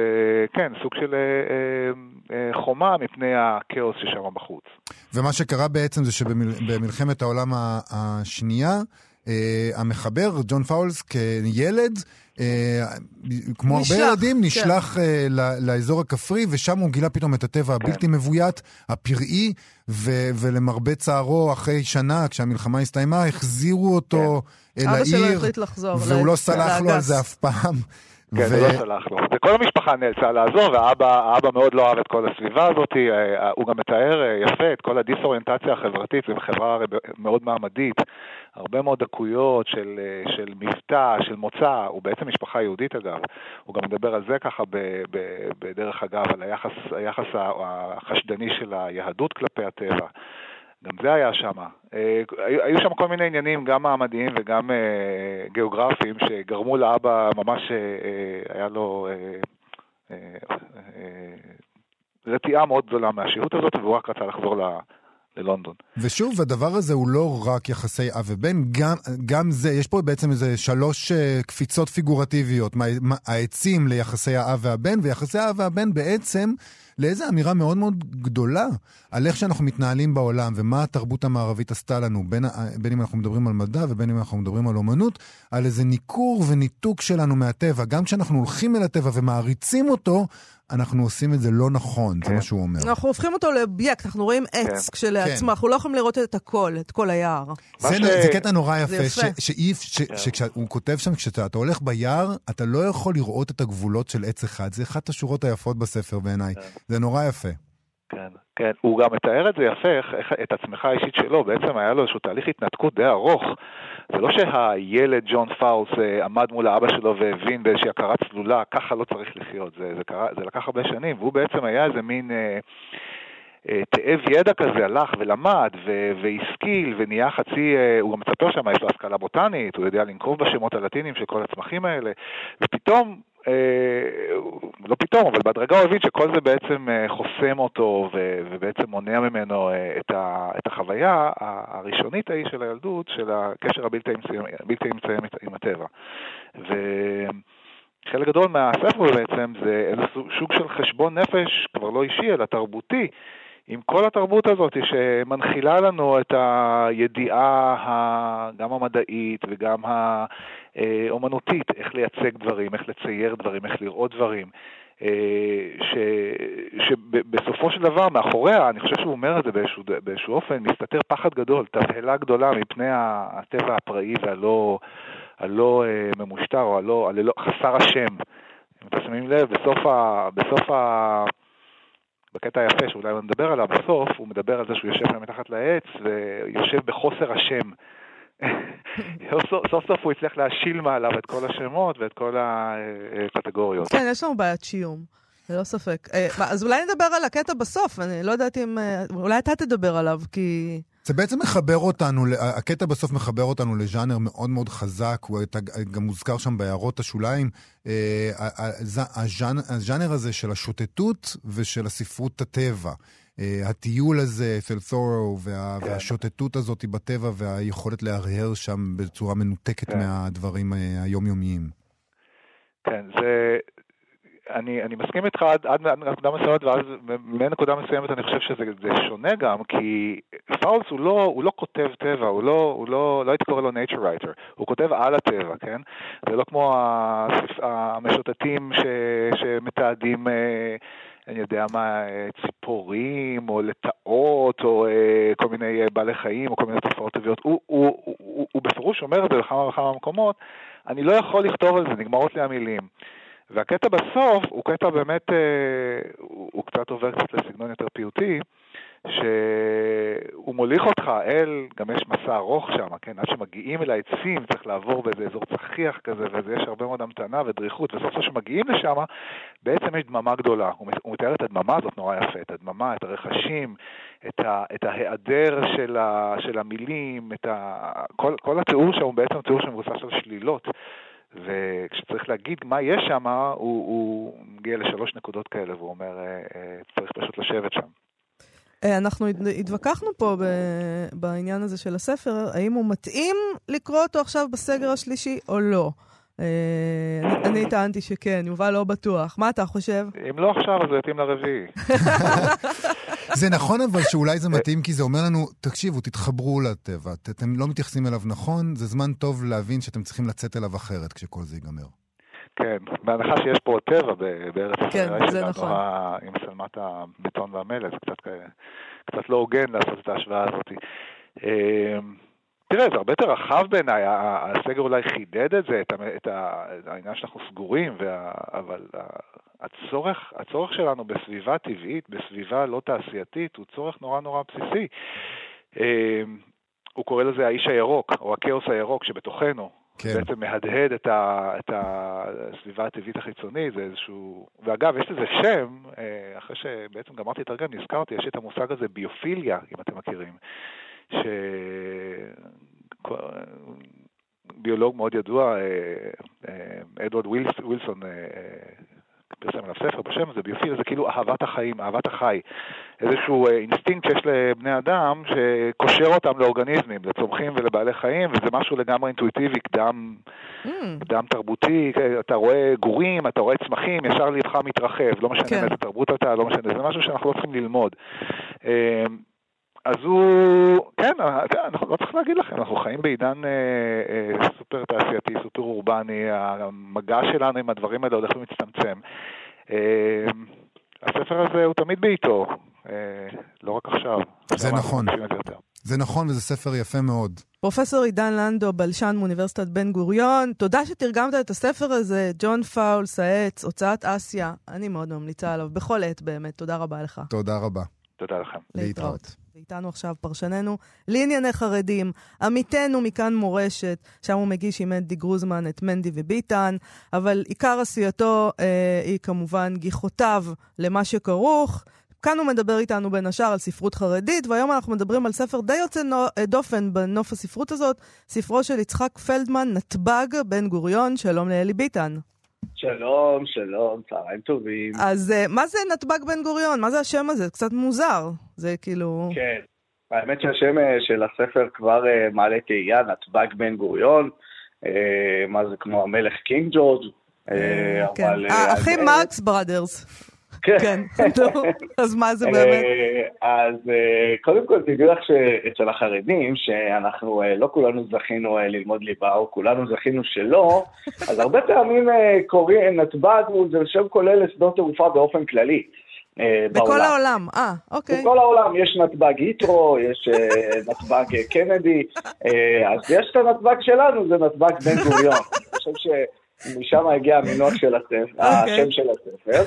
כן, סוג של אה, אה, חומה מפני הכאוס ששם בחוץ. ומה שקרה בעצם זה שבמלחמת העולם השנייה, אה, המחבר, ג'ון פאולס, כילד, כמו נשלח, הרבה ילדים, כן. נשלח כן. לאזור הכפרי, ושם הוא גילה פתאום את הטבע כן. הבלתי מבוית, הפראי, ו- ולמרבה צערו, אחרי שנה, כשהמלחמה הסתיימה, החזירו אותו כן. אל העיר. אבא שלו החליט לחזור. והוא לא סלח לו על זה אף פעם. כן, ו... לא סלח לו. וכל המשפחה נאלצה לעזור, והאבא מאוד לא אהב את כל הסביבה הזאת, אה, הוא גם מתאר אה, יפה את כל הדיסאוריינטציה החברתית, זו חברה מאוד מעמדית, הרבה מאוד דקויות של, אה, של מבטא, של מוצא, הוא בעצם משפחה יהודית אגב, הוא גם מדבר על זה ככה ב, ב, בדרך אגב, על היחס, היחס החשדני של היהדות כלפי הטבע. גם זה היה שם. אה, היו שם כל מיני עניינים, גם מעמדיים וגם אה, גיאוגרפיים, שגרמו לאבא, ממש אה, היה לו רתיעה מאוד גדולה מהשהות הזאת, והוא רק רצה לחזור ללונדון. ושוב, הדבר הזה הוא לא רק יחסי אב ובן, גם, גם זה, יש פה בעצם איזה שלוש uh, קפיצות פיגורטיביות, מה, מה, העצים ליחסי האב והבן, ויחסי האב והבן בעצם לאיזו אמירה מאוד מאוד גדולה על איך שאנחנו מתנהלים בעולם ומה התרבות המערבית עשתה לנו, בין, בין אם אנחנו מדברים על מדע ובין אם אנחנו מדברים על אומנות, על איזה ניכור וניתוק שלנו מהטבע. גם כשאנחנו הולכים אל הטבע ומעריצים אותו, אנחנו עושים את זה לא נכון, כן. זה מה שהוא אומר. אנחנו הופכים אותו לאובייקט, אנחנו רואים עץ כן. כשלעצמו, כן. אנחנו לא יכולים לראות את הכל, את כל היער. זה, ש... זה קטע נורא יפה, יפה. שכשהוא כותב שם, כשאתה הולך ביער, אתה לא יכול לראות את הגבולות של עץ אחד, זה אחת השורות היפות בספר בעיניי, כן. זה נורא יפה. כן, כן. הוא גם מתאר את זה יפה, איך, את הצמיחה האישית שלו, בעצם היה לו איזשהו תהליך התנתקות די ארוך. זה לא שהילד ג'ון פאולס אה, עמד מול האבא שלו והבין באיזושהי הכרה צלולה, ככה לא צריך לחיות, זה, זה, קרה, זה לקח הרבה שנים, והוא בעצם היה איזה מין... אה, אה, תאב ידע כזה, הלך ולמד ו- והשכיל ונהיה חצי, אה, הוא גם מספר שם, יש לו השכלה בוטנית, הוא יודע לנקוב בשמות הלטינים של כל הצמחים האלה, ופתאום לא פתאום, אבל בהדרגה הוא הבין שכל זה בעצם אה, חוסם אותו ובעצם מונע ממנו אה, את החוויה הראשונית ההיא של הילדות, של הקשר הבלתי אמצעי עם הטבע. וחלק גדול מהספר בעצם זה איזה סוג של חשבון נפש, כבר לא אישי, אלא תרבותי, עם כל התרבות הזאת שמנחילה לנו את הידיעה גם המדעית וגם האומנותית, איך לייצג דברים, איך לצייר דברים, איך לראות דברים. אה, ש, שבסופו של דבר, מאחוריה, אני חושב שהוא אומר את זה באיזשהו, באיזשהו אופן, מסתתר פחד גדול, תבהלה גדולה מפני הטבע הפראי והלא הלא אה, ממושטר, או הלא, הלא חסר השם. אם אתם שמים לב, בסוף, ה, בסוף ה, בקטע היפה שאולי נדבר עליו בסוף, הוא מדבר על זה שהוא יושב מתחת לעץ ויושב בחוסר השם. סוף סוף הוא הצליח להשיל מעליו את כל השמות ואת כל הקטגוריות. כן, יש לנו בעיית שיום. ללא ספק. אה, אז אולי נדבר על הקטע בסוף, אני לא יודעת אם... אה, אולי אתה תדבר עליו, כי... זה בעצם מחבר אותנו, הקטע בסוף מחבר אותנו לז'אנר מאוד מאוד חזק, הוא גם מוזכר שם בהערות השוליים, אה, הז'אנר הזה של השוטטות ושל הספרות הטבע. הטיול הזה אצל תורו וה, כן. והשוטטות הזאת בטבע והיכולת להרהר שם בצורה מנותקת כן. מהדברים היומיומיים. כן, זה, אני, אני מסכים איתך עד, עד נקודה מסוימת, ואז מנקודה מסוימת אני חושב שזה שונה גם, כי פאולס הוא לא, הוא לא כותב טבע, הוא לא, הוא לא, לא הייתי קורא לו nature writer, הוא כותב על הטבע, כן? זה לא כמו המשוטטים ש, שמתעדים... אה, אני יודע מה, ציפורים, או לטאות, או אה, כל מיני בעלי חיים, או כל מיני תופעות טבעיות. הוא, הוא, הוא, הוא, הוא בפירוש אומר את זה בכמה וכמה מקומות, אני לא יכול לכתוב על זה, נגמרות לי המילים. והקטע בסוף הוא קטע באמת, אה, הוא, הוא קצת עובר קצת לסגנון יותר פיוטי, שהוא מוליך אותך אל, גם יש מסע ארוך שם, כן? עד שמגיעים אל העצים צריך לעבור באיזה אזור צחיח כזה, ויש הרבה מאוד המתנה ודריכות, וסוף סוף שמגיעים לשם, בעצם יש דממה גדולה. הוא, הוא מתאר את הדממה הזאת נורא יפה, את הדממה, את הרכשים, את, ה, את ההיעדר של, ה, של המילים, את ה, כל, כל התיאור שם הוא בעצם תיאור שמבוסס על שלילות. וכשצריך להגיד מה יש שם, הוא, הוא מגיע לשלוש נקודות כאלה, והוא אומר, אה, אה, צריך פשוט לשבת שם. אה, אנחנו התווכחנו פה בעניין הזה של הספר, האם הוא מתאים לקרוא אותו עכשיו בסגר השלישי או לא. אני טענתי שכן, יובל לא בטוח. מה אתה חושב? אם לא עכשיו, אז זה יתאים לרביעי. *laughs* זה נכון אבל שאולי זה מתאים, כי זה אומר לנו, תקשיבו, תתחברו לטבע, אתם לא מתייחסים אליו נכון, זה זמן טוב להבין שאתם צריכים לצאת אליו אחרת כשכל זה ייגמר. כן, בהנחה שיש פה טבע בארץ ישראל כן, זה נכון. עם שלמת הבטון והמלט, זה קצת, קצת לא הוגן לעשות את ההשוואה הזאת. אמ, תראה, זה הרבה יותר רחב בעיניי, הסגר אולי חידד את זה, את, את העניין שאנחנו סגורים, וה, אבל הצורך, הצורך שלנו בסביבה טבעית, בסביבה לא תעשייתית, הוא צורך נורא נורא בסיסי. אמ, הוא קורא לזה האיש הירוק, או הכאוס הירוק שבתוכנו. כן. בעצם מהדהד את, ה, את הסביבה הטבעית החיצונית, זה איזשהו... ואגב, יש לזה שם, אה, אחרי שבעצם גמרתי לתרגם, נזכרתי, יש את המושג הזה ביופיליה, אם אתם מכירים, שביולוג מאוד ידוע, אה, אה, אדוארד ווילסון, פרסם עליו ספר בשם הזה, ביופיליה, זה כאילו אהבת החיים, אהבת החי. איזשהו אה, אינסטינקט שיש לבני אדם שקושר אותם לאורגניזמים, לצומחים ולבעלי חיים, וזה משהו לגמרי אינטואיטיבי, קדם, mm. קדם תרבותי, אתה רואה גורים, אתה רואה צמחים, ישר לבך מתרחב, לא משנה כן. מאיזה תרבות אתה, לא משנה, זה משהו שאנחנו לא צריכים ללמוד. אז הוא, כן, אנחנו לא צריך להגיד לכם, אנחנו חיים בעידן אה, אה, סופר תעשייתי, סופר אורבני, המגע שלנו עם הדברים האלה הולך ומצטמצם. אה, הספר הזה הוא תמיד בעיתו, אה, לא רק עכשיו. זה נכון. זה נכון וזה ספר יפה מאוד. פרופסור עידן לנדו, בלשן מאוניברסיטת בן גוריון, תודה שתרגמת את הספר הזה, ג'ון פאולס, העץ, הוצאת אסיה. אני מאוד ממליצה עליו, בכל עת באמת. תודה רבה לך. תודה רבה. תודה לכם. להתראות. ואיתנו עכשיו פרשננו לענייני חרדים, עמיתנו מכאן מורשת, שם הוא מגיש עם אנדי גרוזמן את מנדי וביטן, אבל עיקר עשייתו אה, היא כמובן גיחותיו למה שכרוך. כאן הוא מדבר איתנו בין השאר על ספרות חרדית, והיום אנחנו מדברים על ספר די יוצא דופן בנוף הספרות הזאת, ספרו של יצחק פלדמן, נתב"ג, בן גוריון, שלום לאלי ביטן. שלום, שלום, צהריים טובים. אז uh, מה זה נתב"ג בן גוריון? מה זה השם הזה? קצת מוזר. זה כאילו... כן. האמת שהשם אה, של הספר כבר אה, מעלה תהייה, נתב"ג בן גוריון. מה זה כמו המלך King George. כן. האחים Marx Brothers. כן, *laughs* אז מה זה באמת? אה, אז אה, קודם כל תדעו לך שאצל החרדים, שאנחנו אה, לא כולנו זכינו ללמוד ליבה, או כולנו זכינו שלא, *laughs* אז הרבה פעמים קוראים, נתב"ג זה שם כולל לשדות תעופה באופן כללי. בכל העולם, אה, אוקיי. בכל העולם יש נתב"ג היטרו, יש נתב"ג קנדי, אז יש את הנתב"ג שלנו, זה נתב"ג בן גוריון. אני חושב ש... משם הגיע המינוח של הספר, okay. אוקיי. השם של הספר,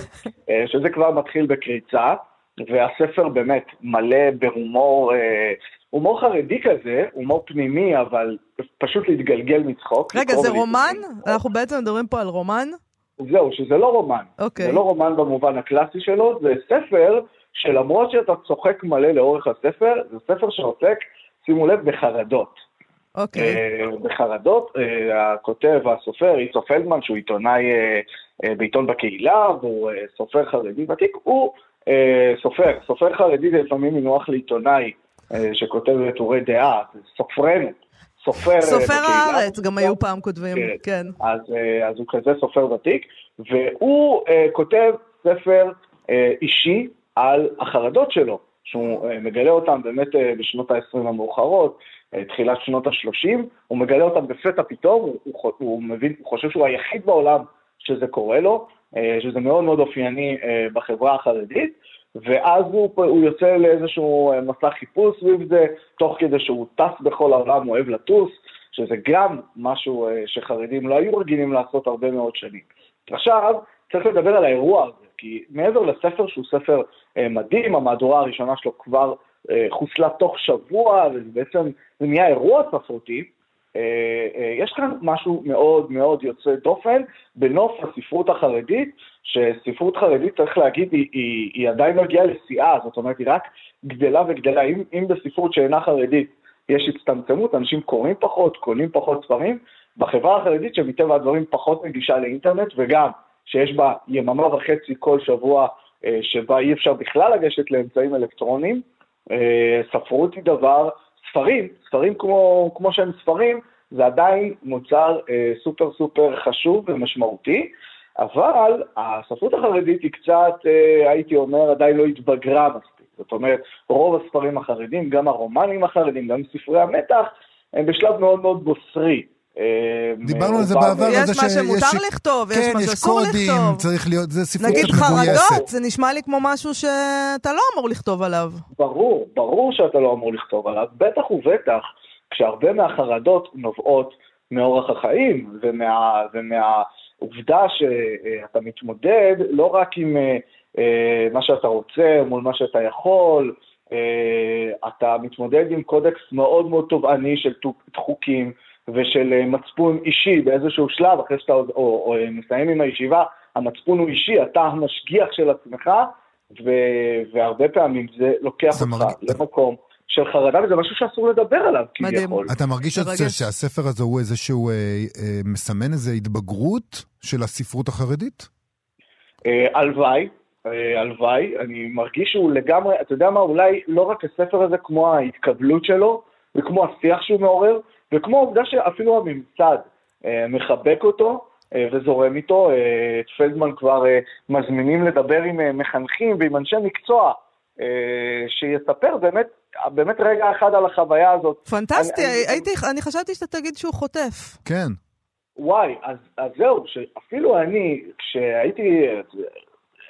אה, שזה כבר מתחיל בקריצה, והספר באמת מלא בהומור, אה, הומור חרדי כזה, הומור פנימי, אבל פשוט להתגלגל מצחוק. רגע, זה רומן? אנחנו בעצם מדברים פה על רומן? זהו, שזה לא רומן. אוקיי. זה לא רומן במובן הקלאסי שלו, זה ספר שלמרות שאתה צוחק מלא לאורך הספר, זה ספר שעוסק, שימו לב, בחרדות. אוקיי. אה, בחרדות. אה, הכותב, הסופר, איצו פלדמן, שהוא עיתונאי אה, בעיתון בקהילה, והוא סופר חרדי ותיק, הוא סופר. סופר חרדי זה לפעמים מינוח לעיתונאי שכותב טורי דעה, סופרנו. סופר סופר הארץ, גם היו פעם כותבים, כן. כן. אז, אז הוא כזה סופר ותיק, והוא כותב ספר אישי על החרדות שלו, שהוא מגלה אותם באמת בשנות ה-20 המאוחרות, תחילת שנות ה-30, הוא מגלה אותם בפתע פתאום, הוא, הוא, הוא, מבין, הוא חושב שהוא היחיד בעולם שזה קורה לו, אה, שזה מאוד מאוד אופייני אה, בחברה החרדית, ואז הוא, הוא יוצא לאיזשהו מסע חיפוש סביב זה, תוך כדי שהוא טס בכל העולם, אוהב לטוס, שזה גם משהו שחרדים לא היו רגילים לעשות הרבה מאוד שנים. עכשיו, צריך לדבר על האירוע הזה, כי מעבר לספר שהוא ספר מדהים, המהדורה הראשונה שלו כבר אה, חוסלה תוך שבוע, וזה בעצם, זה נהיה אירוע ספרותי. אה, אה, יש כאן משהו מאוד מאוד יוצא דופן בנוף הספרות החרדית, שספרות חרדית, צריך להגיד, היא, היא, היא עדיין לא הגיעה לשיאה, זאת אומרת, היא רק גדלה וגדלה. אם, אם בספרות שאינה חרדית יש הצטמצמות, אנשים קוראים פחות, קונים פחות ספרים, בחברה החרדית שמטבע הדברים פחות נגישה לאינטרנט, וגם שיש בה יממה וחצי כל שבוע אה, שבה אי אפשר בכלל לגשת לאמצעים אלקטרוניים, ספרות היא דבר ספרים, ספרים כמו, כמו שהם ספרים, זה עדיין מוצר אה, סופר סופר חשוב ומשמעותי, אבל הספרות החרדית היא קצת, אה, הייתי אומר, עדיין לא התבגרה מספיק. זאת אומרת, רוב הספרים החרדים, גם הרומנים החרדים, גם ספרי המתח, הם בשלב מאוד מאוד בוסרי. אה, דיברנו על זה בעבר, יש מה שמותר לכתוב, יש מה שאסור לכתוב. כן, יש קודים, צריך להיות, זה ספרות נגיד חרדות, זה נשמע לי כמו משהו שאתה לא אמור לכתוב עליו. ברור, ברור שאתה לא אמור לכתוב עליו, בטח ובטח כשהרבה מהחרדות נובעות מאורח החיים ומה, ומהעובדה שאתה מתמודד לא רק עם אה, מה שאתה רוצה מול מה שאתה יכול, אה, אתה מתמודד עם קודקס מאוד מאוד תובעני של חוקים, ושל אה, מצפון אישי באיזשהו שלב, אחרי שאתה או, או, או מסיים עם הישיבה, המצפון הוא אישי, אתה המשגיח של עצמך, ו, והרבה פעמים זה לוקח זה אותך מרג... למקום של חרדה, וזה משהו שאסור לדבר עליו כביכול. אתה מרגיש שהספר הזה הוא איזשהו, אה, אה, מסמן איזו התבגרות של הספרות החרדית? אה, הלוואי, אה, הלוואי, אני מרגיש שהוא לגמרי, אתה יודע מה, אולי לא רק הספר הזה כמו ההתקבלות שלו, וכמו השיח שהוא מעורר, וכמו העובדה שאפילו הממסד אה, מחבק אותו אה, וזורם איתו, אה, את פלדמן כבר מזמינים לדבר עם מחנכים ועם אנשי מקצוע, שיספר באמת, באמת רגע אחד על החוויה הזאת. פנטסטי, אני, הייתי, אני, אני חשבתי שאתה תגיד שהוא חוטף. כן. וואי, אז, אז זהו, שאפילו אני, כשהייתי,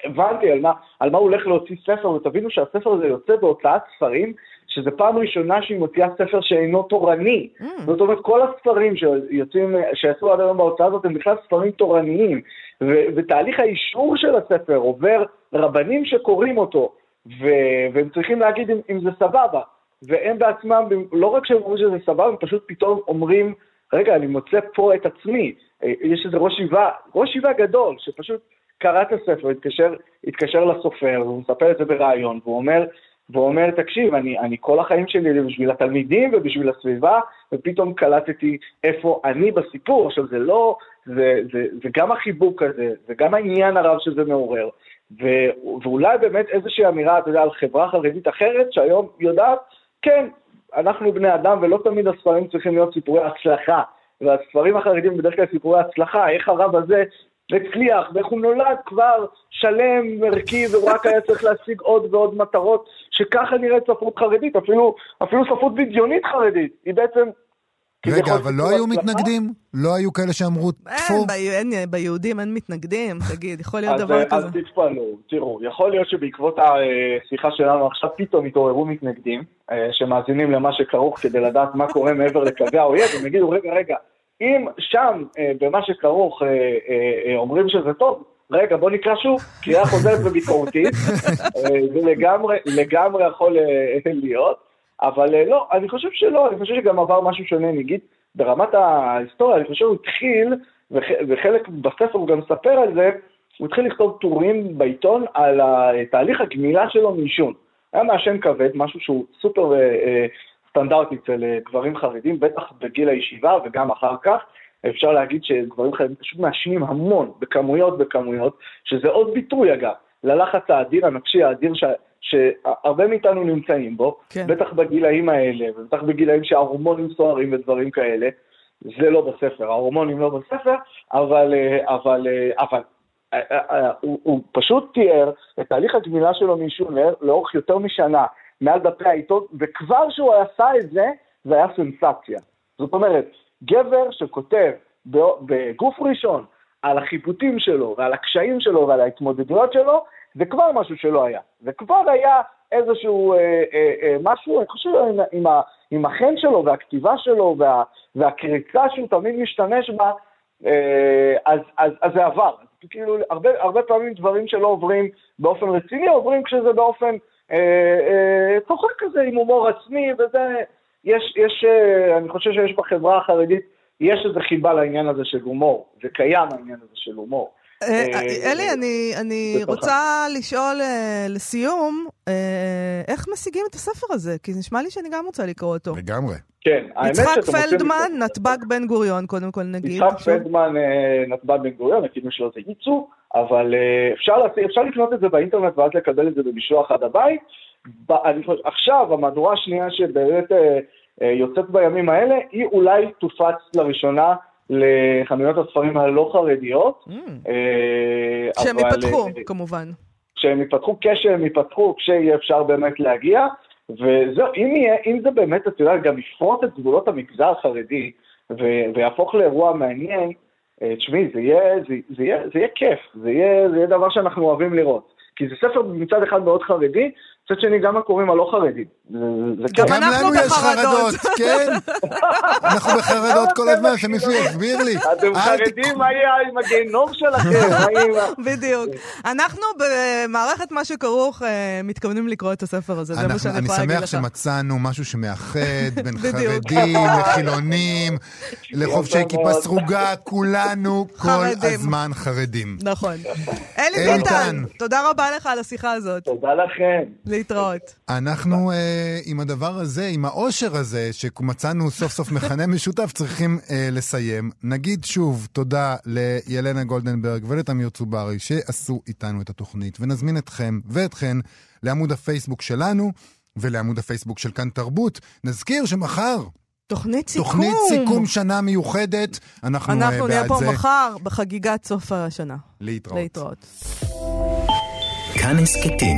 הבנתי על מה, על מה הוא הולך להוציא ספר, ותבינו שהספר הזה יוצא בהוצאת ספרים, שזו פעם ראשונה שהיא מוציאה ספר שאינו תורני. Mm. זאת אומרת, כל הספרים שיוצאים, שיצאו עד היום בהוצאה הזאת הם בכלל ספרים תורניים, ו- ותהליך האישור של הספר עובר רבנים שקוראים אותו, ו- והם צריכים להגיד אם, אם זה סבבה. והם בעצמם, לא רק שהם אומרים שזה סבבה, הם פשוט פתאום אומרים, רגע, אני מוצא פה את עצמי. יש איזה ראש ישיבה, ראש ישיבה גדול, שפשוט קרא את הספר, התקשר, התקשר לסופר, והוא מספר את זה בריאיון, והוא אומר, ואומר, תקשיב, אני, אני כל החיים שלי בשביל התלמידים ובשביל הסביבה, ופתאום קלטתי איפה אני בסיפור. עכשיו, זה לא, זה, זה, זה גם החיבוק הזה, זה גם העניין הרב שזה מעורר, ו, ואולי באמת איזושהי אמירה, אתה יודע, על חברה חרדית אחרת, שהיום יודעת, כן, אנחנו בני אדם ולא תמיד הספרים צריכים להיות סיפורי הצלחה. והספרים החרדים בדרך כלל סיפורי הצלחה, איך הרב הזה הצליח, ואיך הוא נולד כבר שלם, ערכי, והוא רק היה צריך להשיג עוד ועוד מטרות, שככה נראית ספרות חרדית, אפילו, אפילו ספרות בדיונית חרדית, היא בעצם... רגע, אבל לא היו מתנגדים? לא היו כאלה שאמרו, טפו? אין, ביהודים אין מתנגדים, *laughs* תגיד, יכול להיות דבר כזה. אז תתפלאו, תראו, יכול להיות שבעקבות השיחה שלנו עכשיו פתאום התעוררו מתנגדים, אה, שמאזינים למה שכרוך כדי לדעת מה קורה מעבר לקווי האויב, הם יגידו, רגע, רגע, אם שם, אה, במה שכרוך, אה, אה, אומרים שזה טוב, רגע, בוא נקרא שוב, קריאה חוזרת וביקורתית, *laughs* זה לגמרי, לגמרי יכול להיות, אבל לא, אני חושב שלא, אני חושב שגם עבר משהו שונה, נגיד, ברמת ההיסטוריה, אני חושב שהוא התחיל, וחלק בספר הוא גם מספר על זה, הוא התחיל לכתוב טורים בעיתון על תהליך הגמילה שלו מעישון. היה מעשן כבד, משהו שהוא סופר סטנדרטי אצל אה, גברים חרדים, בטח בגיל הישיבה וגם אחר כך. אפשר להגיד שגברים חרדים פשוט מעשנים המון, בכמויות בכמויות, שזה עוד ביטוי אגב, ללחץ האדיר, הנפשי האדיר ש... שהרבה מאיתנו נמצאים בו, כן. בטח בגילאים האלה, ובטח בגילאים שההורמונים סוערים ודברים כאלה. זה לא בספר, ההורמונים לא בספר, אבל, אה, אבל, אה, אבל הוא, הוא פשוט תיאר את תהליך הגמילה שלו מעישון לאורך יותר משנה, מעל דפי העיתון, וכבר שהוא עשה את זה, זה היה סנסציה. זאת אומרת, גבר שכותב בגוף ראשון על החיבוטים שלו ועל הקשיים שלו ועל ההתמודדויות שלו, זה כבר משהו שלא היה. זה כבר היה איזשהו אה, אה, אה, משהו, אני חושב, עם, עם, עם החן שלו והכתיבה שלו וה, והקריצה שהוא תמיד משתמש בה, אה, אז, אז, אז זה עבר. כאילו, הרבה, הרבה פעמים דברים שלא עוברים באופן רציני, עוברים כשזה באופן צוחק כזה עם הומור עצמי, וזה, יש, יש, אה, אני חושב שיש בחברה החרדית, יש איזו חיבה לעניין הזה של הומור, זה קיים העניין הזה של הומור. אה, אה, אלי, אני- אני רוצה לשאול אה, לסיום, אה, איך משיגים את הספר הזה? כי נשמע לי שאני גם רוצה לקרוא אותו. לגמרי. כן, האמת יצחק שאתם עושים- פלדמן, נתב"ג בן גוריון, קודם כל נגיד. יצחק. פלדמן אה, נתב"ג בן גוריון, הכינוי שלו זה ייצוא, אבל אה, אפשר, אפשר לקנות את זה באינטרנט ואז לקבל את זה במשלוח עד הבית. אני חושב- עכשיו, המהדורה השנייה שבאמת אה, אה, יוצאת בימים האלה, היא אולי תופץ לראשונה לחנויות הספרים הלא חרדיות. Mm, אה, שהם אבל, ייפתחו, כמובן. כשהם ייפתחו, כשהם ייפתחו, כשיהיה אפשר באמת להגיע. וזהו, אם, יהיה, אם זה באמת, אתה יודע, גם יפרוט את גבולות המגזר החרדי ו- ויהפוך לאירוע מעניין, תשמעי, זה זה, זה, זה יהיה כיף, זה יהיה דבר שאנחנו אוהבים לראות. כי זה ספר מצד אחד מאוד חרדי, מצד שני גם הקוראים הלא חרדים. כיף. גם לנו יש בחרדות. חרדות, כן. אנחנו בחרדות כל הזמן, שמישהו יסביר לי. אתם חרדים, מה יהיה עם הגיהנום שלכם? *laughs* בדיוק. אנחנו במערכת מה שכרוך אה, מתכוונים לקרוא את הספר הזה, זה מה שאני אני יכולה להגיד שמח לך. שמצאנו משהו שמאחד בין. *laughs* חרדים לחילונים, *laughs* לחובשי יפה כיפה. סרוגה, כולנו כל. הזמן חרדים. נכון. אלי ביטן. תודה רבה לך על השיחה הזאת. תודה לכם. להתראות. אנחנו אה, עם הדבר הזה, עם האושר הזה, שמצאנו סוף סוף מכנה משותף, צריכים אה, לסיים. נגיד שוב תודה לילנה גולדנברג ולתמיר צוברי שעשו איתנו את התוכנית, ונזמין אתכם ואתכן לעמוד הפייסבוק שלנו ולעמוד הפייסבוק של כאן תרבות. נזכיר שמחר תוכנית סיכום. תוכנית סיכום שנה מיוחדת. אנחנו, אנחנו אה, נהיה בעד פה זה. מחר בחגיגת סוף השנה. להתראות. להתראות. כאן הסכתים,